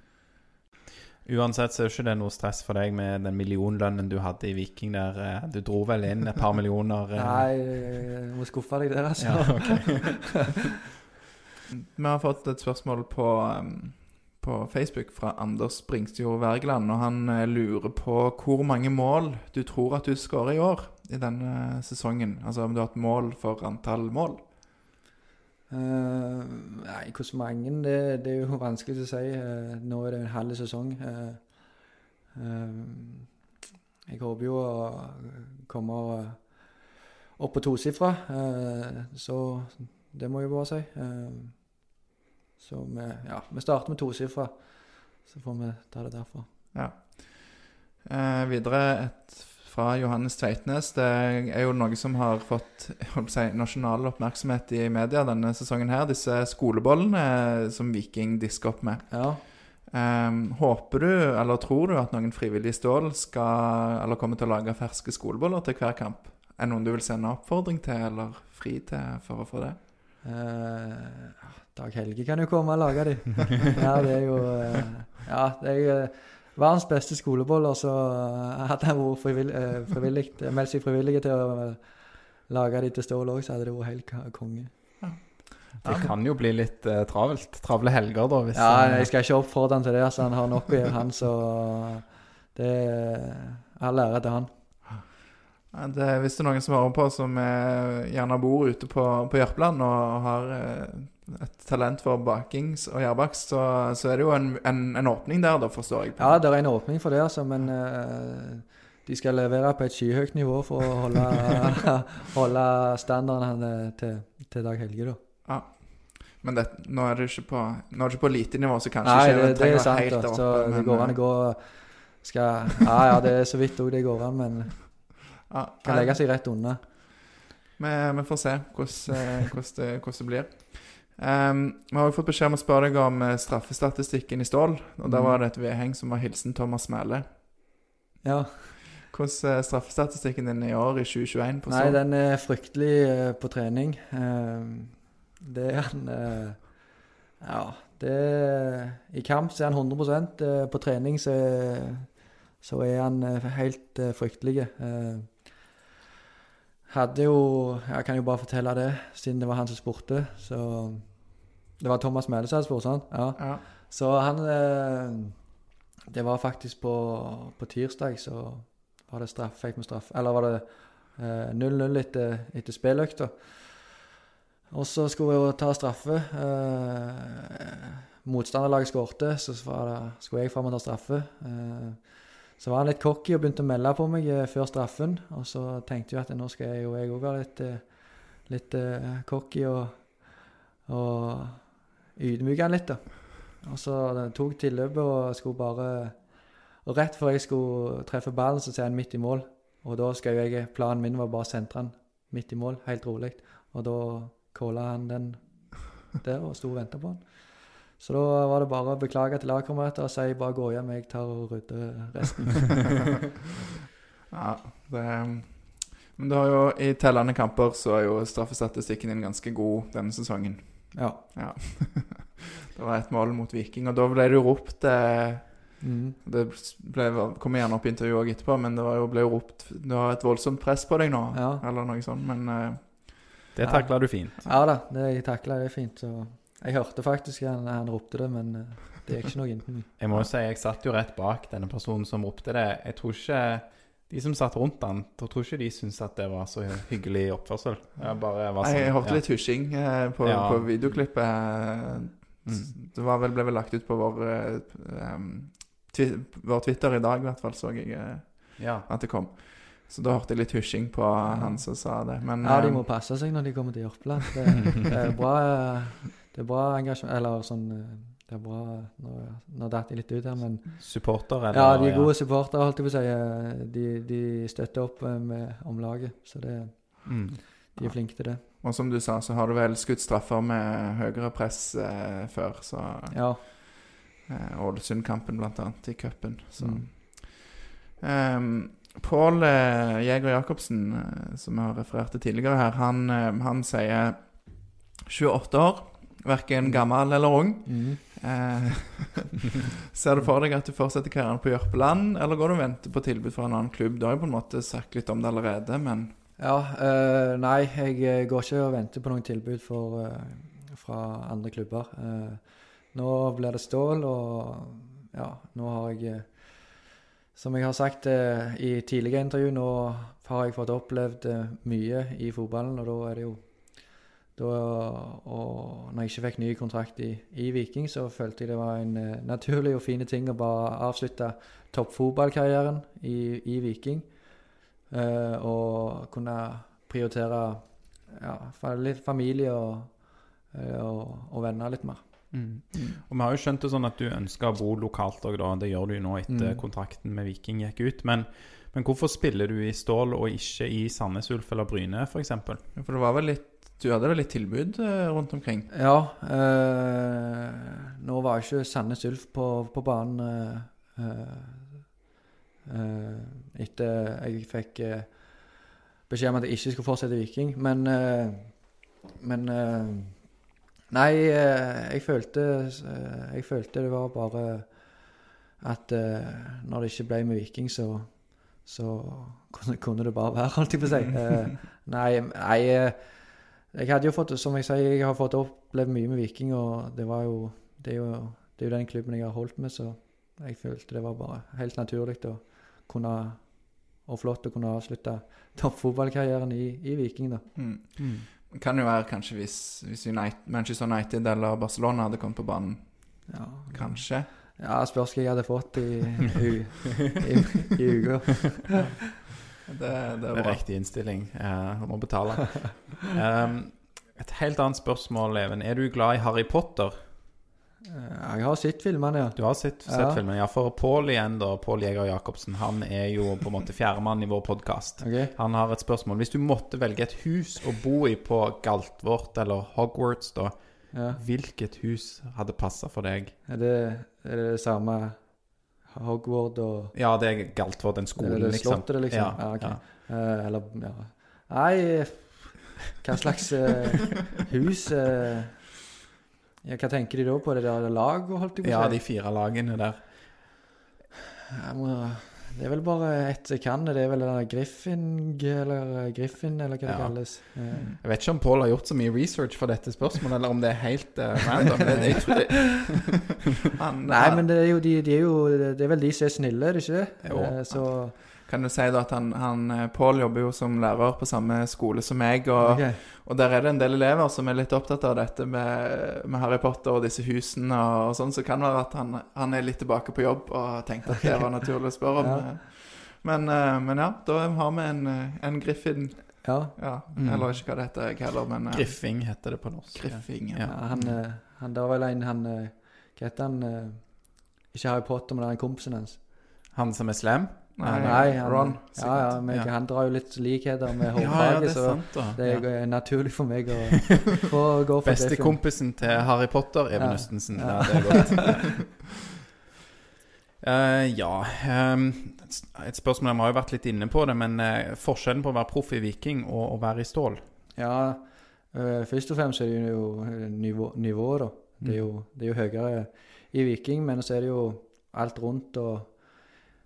Uansett så er jo ikke det noe stress for deg med den millionlønnen du hadde i Viking der. eh, Du dro vel inn et par millioner? eh. Nei, jeg må skuffe deg der, altså. Ja, okay. *laughs* Vi har fått et spørsmål på, på Facebook fra Anders Bringsjord Wergeland. Og han eh, lurer på hvor mange mål du tror at du skårer i år i denne sesongen. Altså om du har et mål for antall mål. Eh, nei, hvor mange det, det er jo *laughs* vanskelig å si. Eh, nå er det en halv sesong. Eh, jeg håper jo å komme opp på tosifra, uh, så det må jeg bare si. Så vi, ja, vi starter med tosifra, så får vi ta det derfra. Ja. Videre et fra Johannes Tveitnes. Det er jo noe som har fått si, nasjonal oppmerksomhet i media denne sesongen her. Disse skolebollene som Viking disker opp med. Ja. Um, håper du, eller tror du, at noen frivillige i Stål skal, eller kommer til å lage ferske skoleboller til hver kamp? Er det noen du vil sende oppfordring til, eller fri til for å få det? Uh, Dag Helge kan jo komme og lage de. ja, det er jo uh, Ja, det er jo eh, verdens beste skoleboller, så eh, hadde han vært frivillig, eh, frivillig, meldt seg frivillig til å eh, lage de til Stål òg, så hadde det vært helt konge. Det kan jo bli litt eh, travelt. Travle helger, da. Hvis, Ja, eh, jeg skal ikke oppfordre han til det, altså han har nok å gjøre, han, så det er all ære til han. Det, hvis det er noen som hører på, som eh, gjerne bor ute på, på Jørpeland og har eh, et talent for bakings og gjærbakst, så, så er det jo en, en, en åpning der, da, forstår jeg. Ja, det er en åpning for det, altså, men uh, de skal levere på et skyhøyt nivå for å holde, *laughs* holde standarden eh, til, til Dag Helge, da. Ja. Men det, nå er det ikke på, nå er det ikke på elitenivå, så kanskje Nei, ikke det, det trenger er å være sant. helt Da. der Så men, det går an å eh, gå skal, Ja, ja, det er så vidt òg det går an, men ja, kan legge seg rett unna. Vi, vi får se hvordan, hvordan, det, hvordan det blir. Ehm, vi har jo fått beskjed om å spørre deg om eh, straffestatistikken i Stål. Og Der Mm. var det et vedheng som var hilsen Thomas Mæle. Ja. Hvordan er straffestatistikken din i år, i 2021? på Nei, den er fryktelig uh, på trening. Uh, det er han uh, Ja, det I kamp så er han 100 eh, På trening så, så er han eh, helt eh, fryktelig. Eh, hadde jo Jeg kan jo bare fortelle det, siden det var han som spurte. Så Det var Thomas Mæhle som hadde spurt, sant? Ja. Ja. Så han eh, Det var faktisk på, på tirsdag, så var det straff, fikk vi straff. Eller var det eh, 0-0 etter, etter spilløkta. Og så skulle vi jo ta straffe. Eh, motstanderlaget skårte, så var det, skulle jeg fram og ta straffe. Eh, så var han litt cocky og begynte å melde på meg eh, før straffen. Og så tenkte jeg at nå skal jeg jo jeg òg være litt, eh, litt eh, cocky og, og ydmyke han litt, da. Og så tok tilløpet og skulle bare Og rett før jeg skulle treffe ballen, så ser han midt i mål. Og da skal jeg Planen min var bare å sentre han midt i mål, helt rolig. Og da calla han den der og sto og venta på han. Så da var det bare å beklage til lagkamerater og si bare gå hjem, jeg tar og rydder resten. *laughs* Ja, det Men du har jo i tellende kamper så er jo straffestatistikken din ganske god denne sesongen. Ja. *laughs* Det var ett mål mot Viking, og da ble det jo ropt eh, Mm. Det ble, kommer gjerne opp i intervjuet òg etterpå, men det var jo, ble jo ropt Du har et voldsomt press på deg nå, Ja. eller noe sånt, men eh, Det takla du fint. ja da, det jeg takla er fint. Så jeg hørte faktisk han, han ropte det, men eh, det gikk ikke noe inntil meg. Jeg må jo si, jeg satt jo rett bak denne personen som ropte det. Jeg tror ikke de som satt rundt han, jeg tror ikke de syntes at det var så hyggelig oppførsel. Jeg bare var sånn, jeg hørte ja. litt husjing eh, på, Ja. på videoklippet. eh, Mm. Det var vel, ble vel lagt ut på vår, um, twi vår Twitter i dag, i hvert fall, så jeg Ja. at det kom. Så da hørte jeg litt hysjing på han som sa det. Men Ja, de må passe seg når de kommer til Jørpeland. Det, det er bra Det er bra engasjement Eller sånn eh, Det er bra Nå, nå datt jeg litt ut her, men Supporter, eller? Ja, de er gode supportere, holdt jeg på å si. Eh, De, de støtter opp eh, med om laget, så det, Mm. de er flinke til det. Og som du sa, så har du vel skutt straffer med høyere press eh, før. Så Ja. eh, Ålesund-kampen, blant annet, i cupen. Så Mm. um, Pål eh, Jæger Jacobsen, som jeg har referert til tidligere her, han, eh, han sier 28 år. Verken gammel eller ung. Mm. Eh, *laughs* ser du for deg at du fortsetter karrieren på Jørpeland, eller går du og venter på tilbud fra en annen klubb? Du har jo på en måte sagt litt om det allerede, men Ja, eh, nei, jeg eh, går ikke og venter på noen tilbud for, eh, fra andre klubber. Eh, nå blir det Stål, og ja, nå har jeg eh, Som jeg har sagt i tidligere intervju, nå har jeg fått opplevd mye i fotballen, og da er det jo da, og når jeg ikke fikk ny kontrakt i, i Viking, så følte jeg det var en uh, naturlig og fin ting å bare avslutte toppfotballkarrieren i, i Viking. Uh, og kunne prioritere ja, litt familie og, eh, og, og venner litt mer. Mm. Og vi har jo skjønt det sånn at du ønsker å bo lokalt òg. Det gjør du jo nå etter Mm. kontrakten med Viking gikk ut. Men, men hvorfor spiller du i Stål og ikke i Sandnes Ulf eller Bryne, f.eks.? For det var vel litt Du hadde vel litt tilbud eh, rundt omkring? Ja. eh, nå var ikke Sandnes Ulf på, på banen eh, eh, eh, etter jeg fikk eh, beskjed om at jeg ikke skulle fortsette i Viking. Men Men Nei, jeg følte Jeg følte det var bare at når det ikke ble med Viking, så så kunne, det bare være, holdt jeg på å si. *laughs* Nei, nei jeg hadde jo fått, som jeg sier, jeg har fått opplevd mye med Viking, og det var jo det er jo, det er jo den klubben jeg har holdt med, så jeg følte det var bare helt naturlig å kunne og flott å kunne avslutte toppfotballkarrieren i, i Viking, da. Mm. Det kan jo være kanskje hvis, hvis United, Manchester United eller Barcelona hadde kommet på banen. Ja, Kanskje. ja spørs hva jeg hadde fått i, i, *laughs* i, i uka. *laughs* *laughs* Det, det er riktig innstilling. Jeg må betale. *laughs* Um, et helt annet spørsmål, Even. Er du glad i Harry Potter? Eh, Jeg har sett filmene, ja. Du har sett, sett Ja. filmene, Ja, for Pål igjen, da. Pål Jæger Jacobsen. Han er jo på en måte fjerdemann i vår podkast. Okay. Han har et spørsmål. Hvis du måtte velge et hus å bo i på Galtvort eller Hogwarts, da, Ja. hvilket hus hadde passa for deg? Er det er det, det samme Hogward og Ja, det er Galtvort, den Er skolen, eller det liksom. slottet, liksom? Ja, Ja, ok. ja. Eh, eller ja. Nei, hva slags eh, hus eh, ja, Hva tenker de da på? Det der laget, holdt jeg på ja, de fire lagene der. Jeg må, det er vel bare ett kan. Det er vel den Griffin eller eh, Griffin, eller hva det Ja. kalles. Eh, Jeg vet ikke om Pål har gjort så mye research for dette spørsmålet, eller om det er helt uh, random. Det, jeg tror det, *laughs* Han, Nei, men det er jo de, de er jo Det er vel de som er snille, er det ikke det? Jo. Eh, så Kan du si da at han, han eh, Pål jobber jo som lærer på samme skole som meg, og, okay. og der er det en del elever som er litt opptatt av dette med, med Harry Potter og disse husene og, og sånn, så kan det være at han, han er litt tilbake på jobb og tenkte at det var naturlig å spørre om. Ja. eh. Men, eh, men ja, da har vi en, en Griffin Ja. Ja, Mm. eller ikke hva det heter jeg heller, men Griffing heter det på norsk. Griffing. Ja. Ja. Han, han Der var vel en han Hva heter han? Ikke Harry Potter, men det er en kompisen hans. Han som er slem? Nei, Nei, han, Ron. Ja, ja, men Ja. han drar jo litt likheter med Ja, ja, hårfarge, så det Ja. er naturlig for meg å *laughs* få gå for. Bestekompisen til Harry Potter, Even Ja. Østensen. Ja. Ja, det er godt. uh, *laughs* ja um, Et spørsmål Vi har jo vært litt inne på det, men uh, forskjellen på å være proff i Viking og å være i Stål Ja, uh, først og fremst er det jo nivået, nivå, da. Det er, jo, Mm. det er jo høyere i Viking, men så er det jo alt rundt og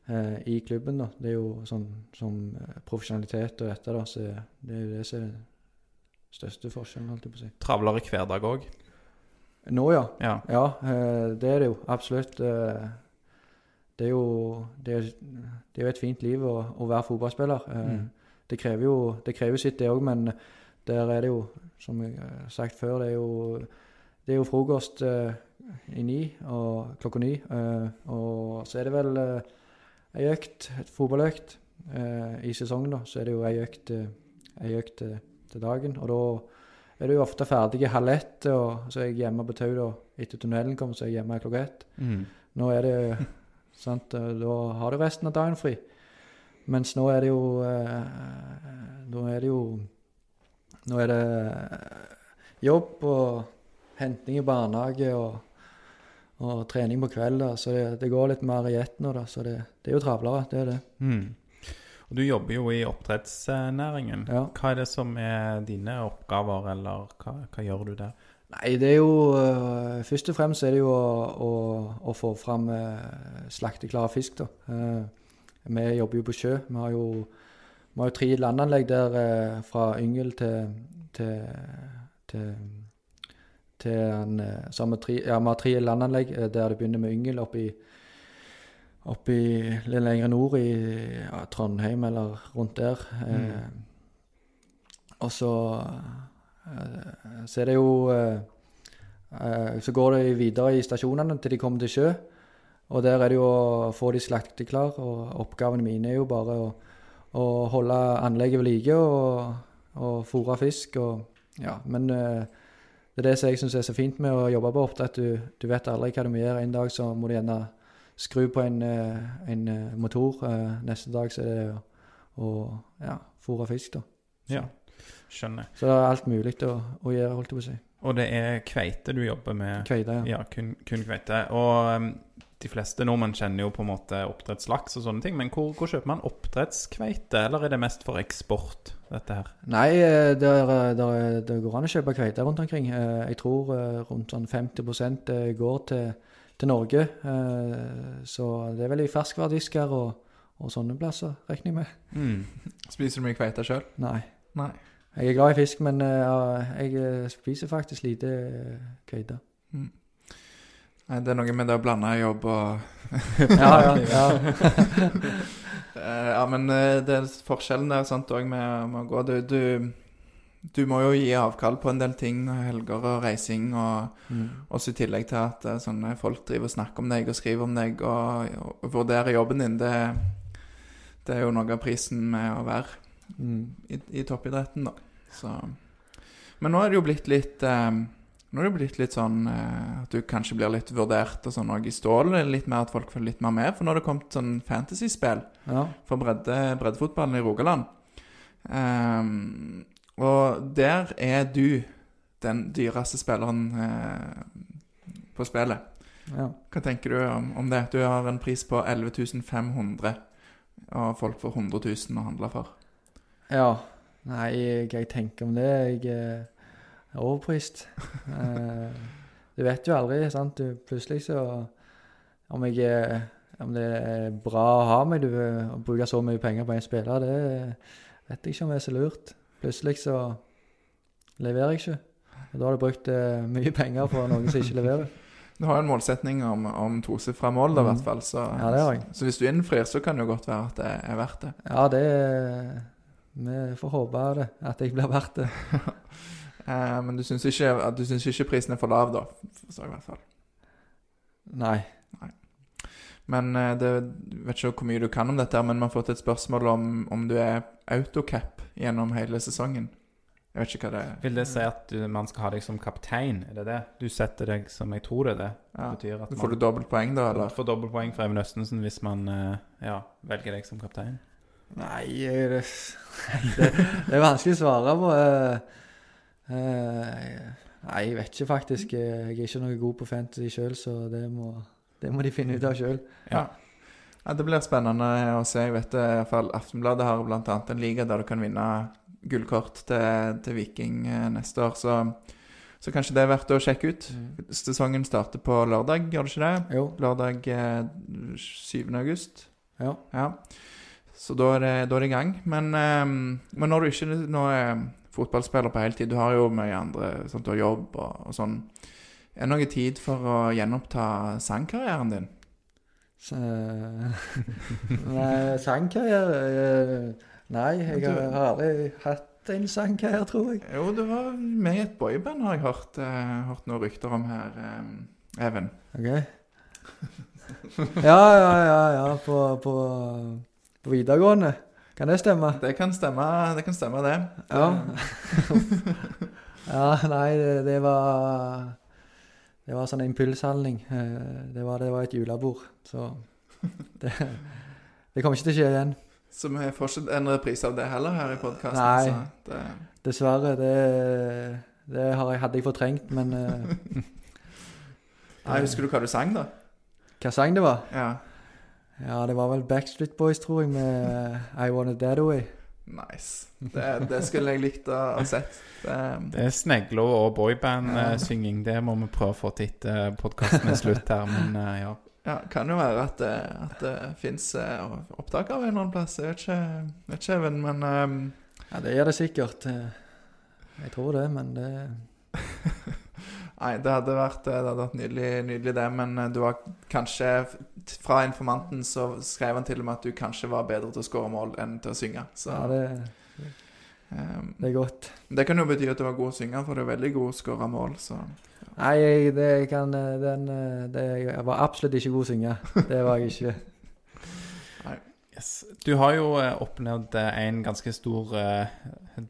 øh, i klubben, da. Det er jo sånn som øh, profesjonalitet og dette, da. Så det er jo det som er den største forskjellen, holdt jeg på å si. travlere hverdag òg. Nå, ja. Ja. Ja, eh, det er det jo. Absolutt. Eh, det er jo det er, det er jo et fint liv å, å være fotballspiller. Eh, Mm. Det krever jo det krever sitt, det òg, men der er det jo, som jeg har sagt før, det er jo, det er jo frokost eh, i ni og klokka ni. eh, og så er det vel uh, ei økt, et fotballøkt eh, i sesongen, da. Så er det jo ei økt, eh, ei økt eh, til dagen. Og da er du jo ofte ferdig halv ett, og så er jeg hjemme på Tau da. Etter tunnelen kommer, så er jeg hjemme klokka ett. Mm. Nå er det *laughs* sant, eh, Da har du resten av dagen fri. Mens nå er det jo eh, Nå er det jo Nå er det jobb og henting i barnehage og, og trening på kvelder. Så det, det går litt mer i ett nå, da. Så det, det er jo travlere, det er det. Mm. Og du jobber jo i oppdrettsnæringen. Ja. Hva er det som er dine oppgaver, eller hva, hva gjør du der? Nei, det er jo uh, Først og fremst er det jo å, å, å få fram uh, slakteklar fisk, da. Uh, vi jobber jo på sjø. Vi har jo, vi har jo tre landanlegg der eh, fra Yngel til til, til, til en, samme har vi, tre, ja, vi har tre landanlegg eh, der det begynner med Yngel oppi oppi litt lenger nord i ja, Trondheim eller rundt der. Eh, og så eh, så er det jo eh, eh, Så går det videre i stasjonene til de kommer til sjø. Og der er det jo å få de slakteklar, og oppgavene mine er jo bare å, å holde anlegget ved like og, og fôre fisk og Ja, men eh, det er det som jeg syns er så fint med å jobbe på oppdrett. Du, du vet aldri hva du må gjøre. En dag så må du gjerne skru på en, eh, en eh, motor. eh, Neste dag så er det å, ja, fôre fisk, da. Ja. Skjønner. Så det er alt mulig å, å gjøre, holdt jeg på å si. Og det er kveite du jobber med? Kveite, ja. Ja, kun, kun kveite. Og um, de fleste nordmenn kjenner jo på en måte oppdrettslaks og sånne ting, men hvor, hvor kjøper man oppdrettskveite, eller er det mest for eksport, dette her? Nei, eh, det, er- det, er- det går an å kjøpe kveite rundt omkring. Eh, Jeg tror eh, rundt sånn 50 eh, går til, til Norge. Eh, Så det er vel i ferskvaredisker og, og sånne plasser, regner jeg med. Mm. Spiser du mye kveite sjøl? Nei. Nei. Jeg er glad i fisk, men eh, jeg eh, spiser faktisk lite kveite. Mm. Nei, det er noe med det å blande jobb og *laughs* Ja, ja, ja. *laughs* *laughs* Eh, Ja, men eh, det er forskjellen der sant òg med, med å gå du, du, du må jo gi avkall på en del ting, helger og reising, og Mm. også i tillegg til at eh, sånne folk driver og snakker om deg og skriver om deg og, og vurderer jobben din. Det, det er jo noe av prisen med å være Mm. i, i toppidretten, da. Så. Men nå er det jo blitt litt eh, Nå er det blitt litt sånn eh, at du kanskje blir litt vurdert og sånn òg i stål. Litt mer at folk følger litt mer med. For nå har det kommet sånn fantasyspill Ja. for bredde, breddefotballen i Rogaland. Um, og der er du den dyreste spilleren eh, på spillet. ja. Hva tenker du om, om det? Du har en pris på 11 500, og folk får 100 000 å handle for. Ja. Nei, jeg, jeg tenker om det. Jeg eh, overprist. Eh, du vet jo aldri, sant. Du, plutselig så Om jeg er om det er bra å ha meg, du, å bruke så mye penger på en spiller, det vet jeg ikke om det er så lurt. Plutselig så leverer jeg ikke. Og da har du brukt eh, mye penger på noen som ikke leverer. Du har jo en målsetning om, om tosifra mål, da, i Mm. hvert fall. Så, Ja, det har jeg. så hvis du innfrir, så kan det jo godt være at det er verdt det. Ja, det Vi får håpe det, at jeg blir verdt det. *laughs* Eh, men du syns ikke, du syns ikke prisen er for lav, da? Forstår jeg i hvert fall. Nei. Men eh, det, jeg vet ikke hvor mye du kan om dette, her, men vi har fått et spørsmål om, om du er autocap gjennom hele sesongen. Jeg vet ikke hva det er. Vil det si at du, man skal ha deg som kaptein? Er det det? Du setter deg som jeg tror det er det. Ja. betyr at Får du dobbelt poeng da, eller? får dobbeltpoeng for Even Østensen hvis man eh, ja, velger deg som kaptein. Nei, det, det, *laughs* det er vanskelig å svare på. Eh, eh, nei, jeg vet ikke faktisk. Jeg er ikke noe god på fantasy sjøl, så det må, det må de finne ut av sjøl. Ja. ja. Det blir spennende å se. Jeg vet iallfall i hvert fall Aftenbladet har annet en liga der du kan vinne gullkort til, til Viking eh, neste år. Så, så kanskje det er verdt å sjekke ut. Sesongen starter på lørdag, gjør det ikke det? Jo. Lørdag eh, 7. august. Ja. Ja. Så da er det, da er det i gang. Men, eh, men når du ikke nå er fotballspiller på heltid, du har jo mye andre sånn, Du har jobb og, og sånn. Er det noe tid for å gjenoppta sangkarrieren din? *laughs* Nei, sangkarriere eh, Nei, jeg har, har aldri hatt en sangkarriere, tror jeg. Jo, du var med i et boyband, har jeg hørt, uh, hørt noen rykter om her, um, Even. Ok. *laughs* Ja, ja, ja, ja. På, på, på videregående. Kan det stemme? Det kan stemme, det. Kan stemme det. Ja. *laughs* Ja, nei, det, det var Det var sånn impulshandling. Eh, Det var, det var et julebord, så *laughs* det, det kommer ikke til å skje igjen. Så vi får ikke en reprise av det heller her i podkasten. Nei. Det, Dessverre. Det, det har jeg, hadde jeg fortrengt, men eh, *laughs* nei, husker du hva du sang, da? Hva sang det var? Ja. Ja, det var vel Backstreet Boys, tror jeg, med I Want It That Away. Nice. Det, det skulle jeg likt å ha sett. Det, Det er snegler og boyband-synging. Det må vi prøve å få til etter podkasten er slutt her, men eh, ja. ja, kan jo være at det, at det fins opptak av en eller annen plass. Jeg vet ikke, vet ikke Even, men um... Ja, det gjør det sikkert. Eh, Jeg tror det, men det *laughs* Nei, det hadde vært, det hadde vært nydelig, nydelig det, men eh, du var kanskje Fra informanten så skrev han til og med at du kanskje var bedre til å skåre mål enn til å synge. Så Ja, det, um, det er godt. det kan jo bety at du var god å synge, for du er veldig god å skåre mål, så Nei, jeg, det kan eh, den, eh, det, Jeg var absolutt ikke god å synge. Det var jeg ikke. *laughs* Yes. Du har jo eh, oppnådd eh, en ganske stor eh,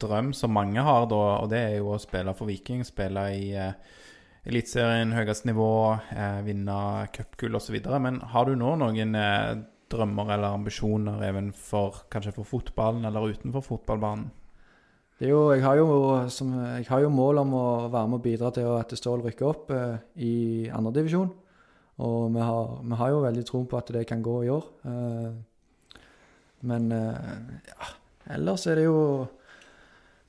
drøm som mange har, da, og det er jo å spille for Viking. Spille i eh, Eliteserien, høyeste nivå, eh, vinne cupgull osv. Men har du nå noen eh, drømmer eller ambisjoner even for kanskje for fotballen eller utenfor fotballbanen? Det er jo, jeg, har jo, som, jeg har jo mål om å være med og bidra til at Stål rykker opp eh, i andredivisjon. Og vi har, vi har jo veldig troen på at det kan gå i år. Eh, men eh, ja, ellers er det jo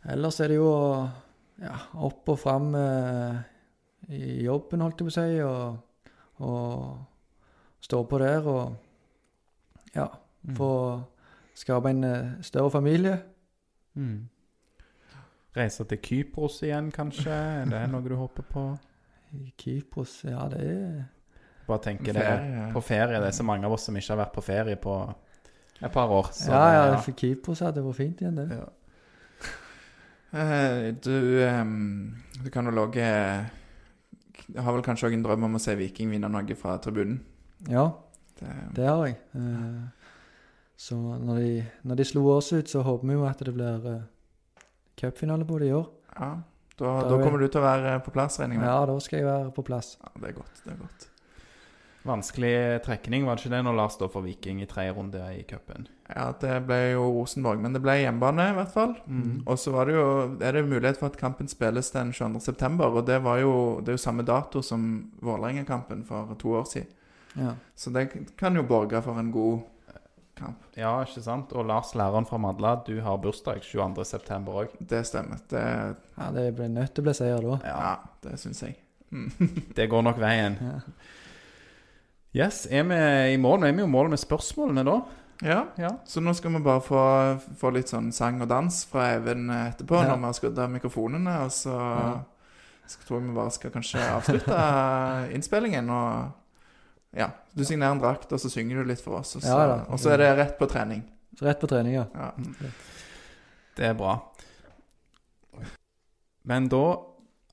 Ellers er det jo ja, opp og fram eh, i jobben, holdt jeg på å si, og, og stå på der og ja, få skape en eh, større familie. Mm. Reise til Kypros igjen, kanskje? Er det noe du håper på? I Kypros, ja det er Bare tenker det på ferie. Det er så mange av oss som ikke har vært på ferie på et par år. Så Ja, ja, det- for Kypros hadde vært fint igjen, det. ja. Eh, du, ehm, du kan jo òg Har vel kanskje òg en drøm om å se Viking vinne noe fra tribunen? Ja, Det, det har jeg. Eh, Så når de, når de slo oss ut, så håper vi jo at det blir eh, cupfinale på det i år. ja, da, Da da kommer kommer du til å være på plass, regner jeg med? Ja, da skal jeg være på plass. Ja, det er godt. det er godt. Vanskelig trekning, var det ikke det når Lars står for Viking i tredje runde i cupen? Ja, det ble jo Rosenborg, men det ble hjemmebane i hvert fall. Mm. Og så var det jo, er det mulighet for at kampen spilles den 22. september, og det var jo, det er jo samme dato som Vålerenga-kampen for to år siden. Ja. Så det kan jo borge for en god kamp. Ja, ikke sant? Og Lars, læreren fra Madla, du har bursdag 22.9. òg. Det stemmer. Det, ja, det blir nødt til å bli seier da. ja, det syns jeg. Mm. Det går nok veien. Ja. Yes, er vi i mål? Er vi jo i mål med spørsmålene, da. Ja, Ja. så nå skal vi bare få, få litt sånn sang og dans fra Even etterpå, Ja. når vi har skrudd av mikrofonene. Og så Ja. så tror jeg vi bare skal kanskje avslutte innspillingen. Og ja, du signerer en drakt, og så synger du litt for oss. Og så, Ja da. og så er det rett på trening. Så rett på trening, ja. Ja. Det er bra. Men da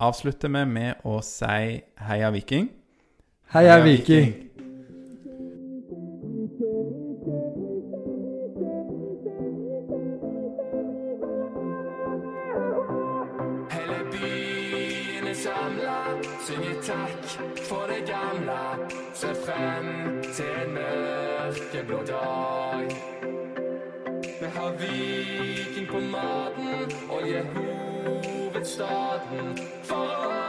avslutter vi med å si heia Viking. Heia Viking! Synger fra det gamle. Se frem til en mørkeblå dag. Vi har Viking på maten, og hovedstaden. For oss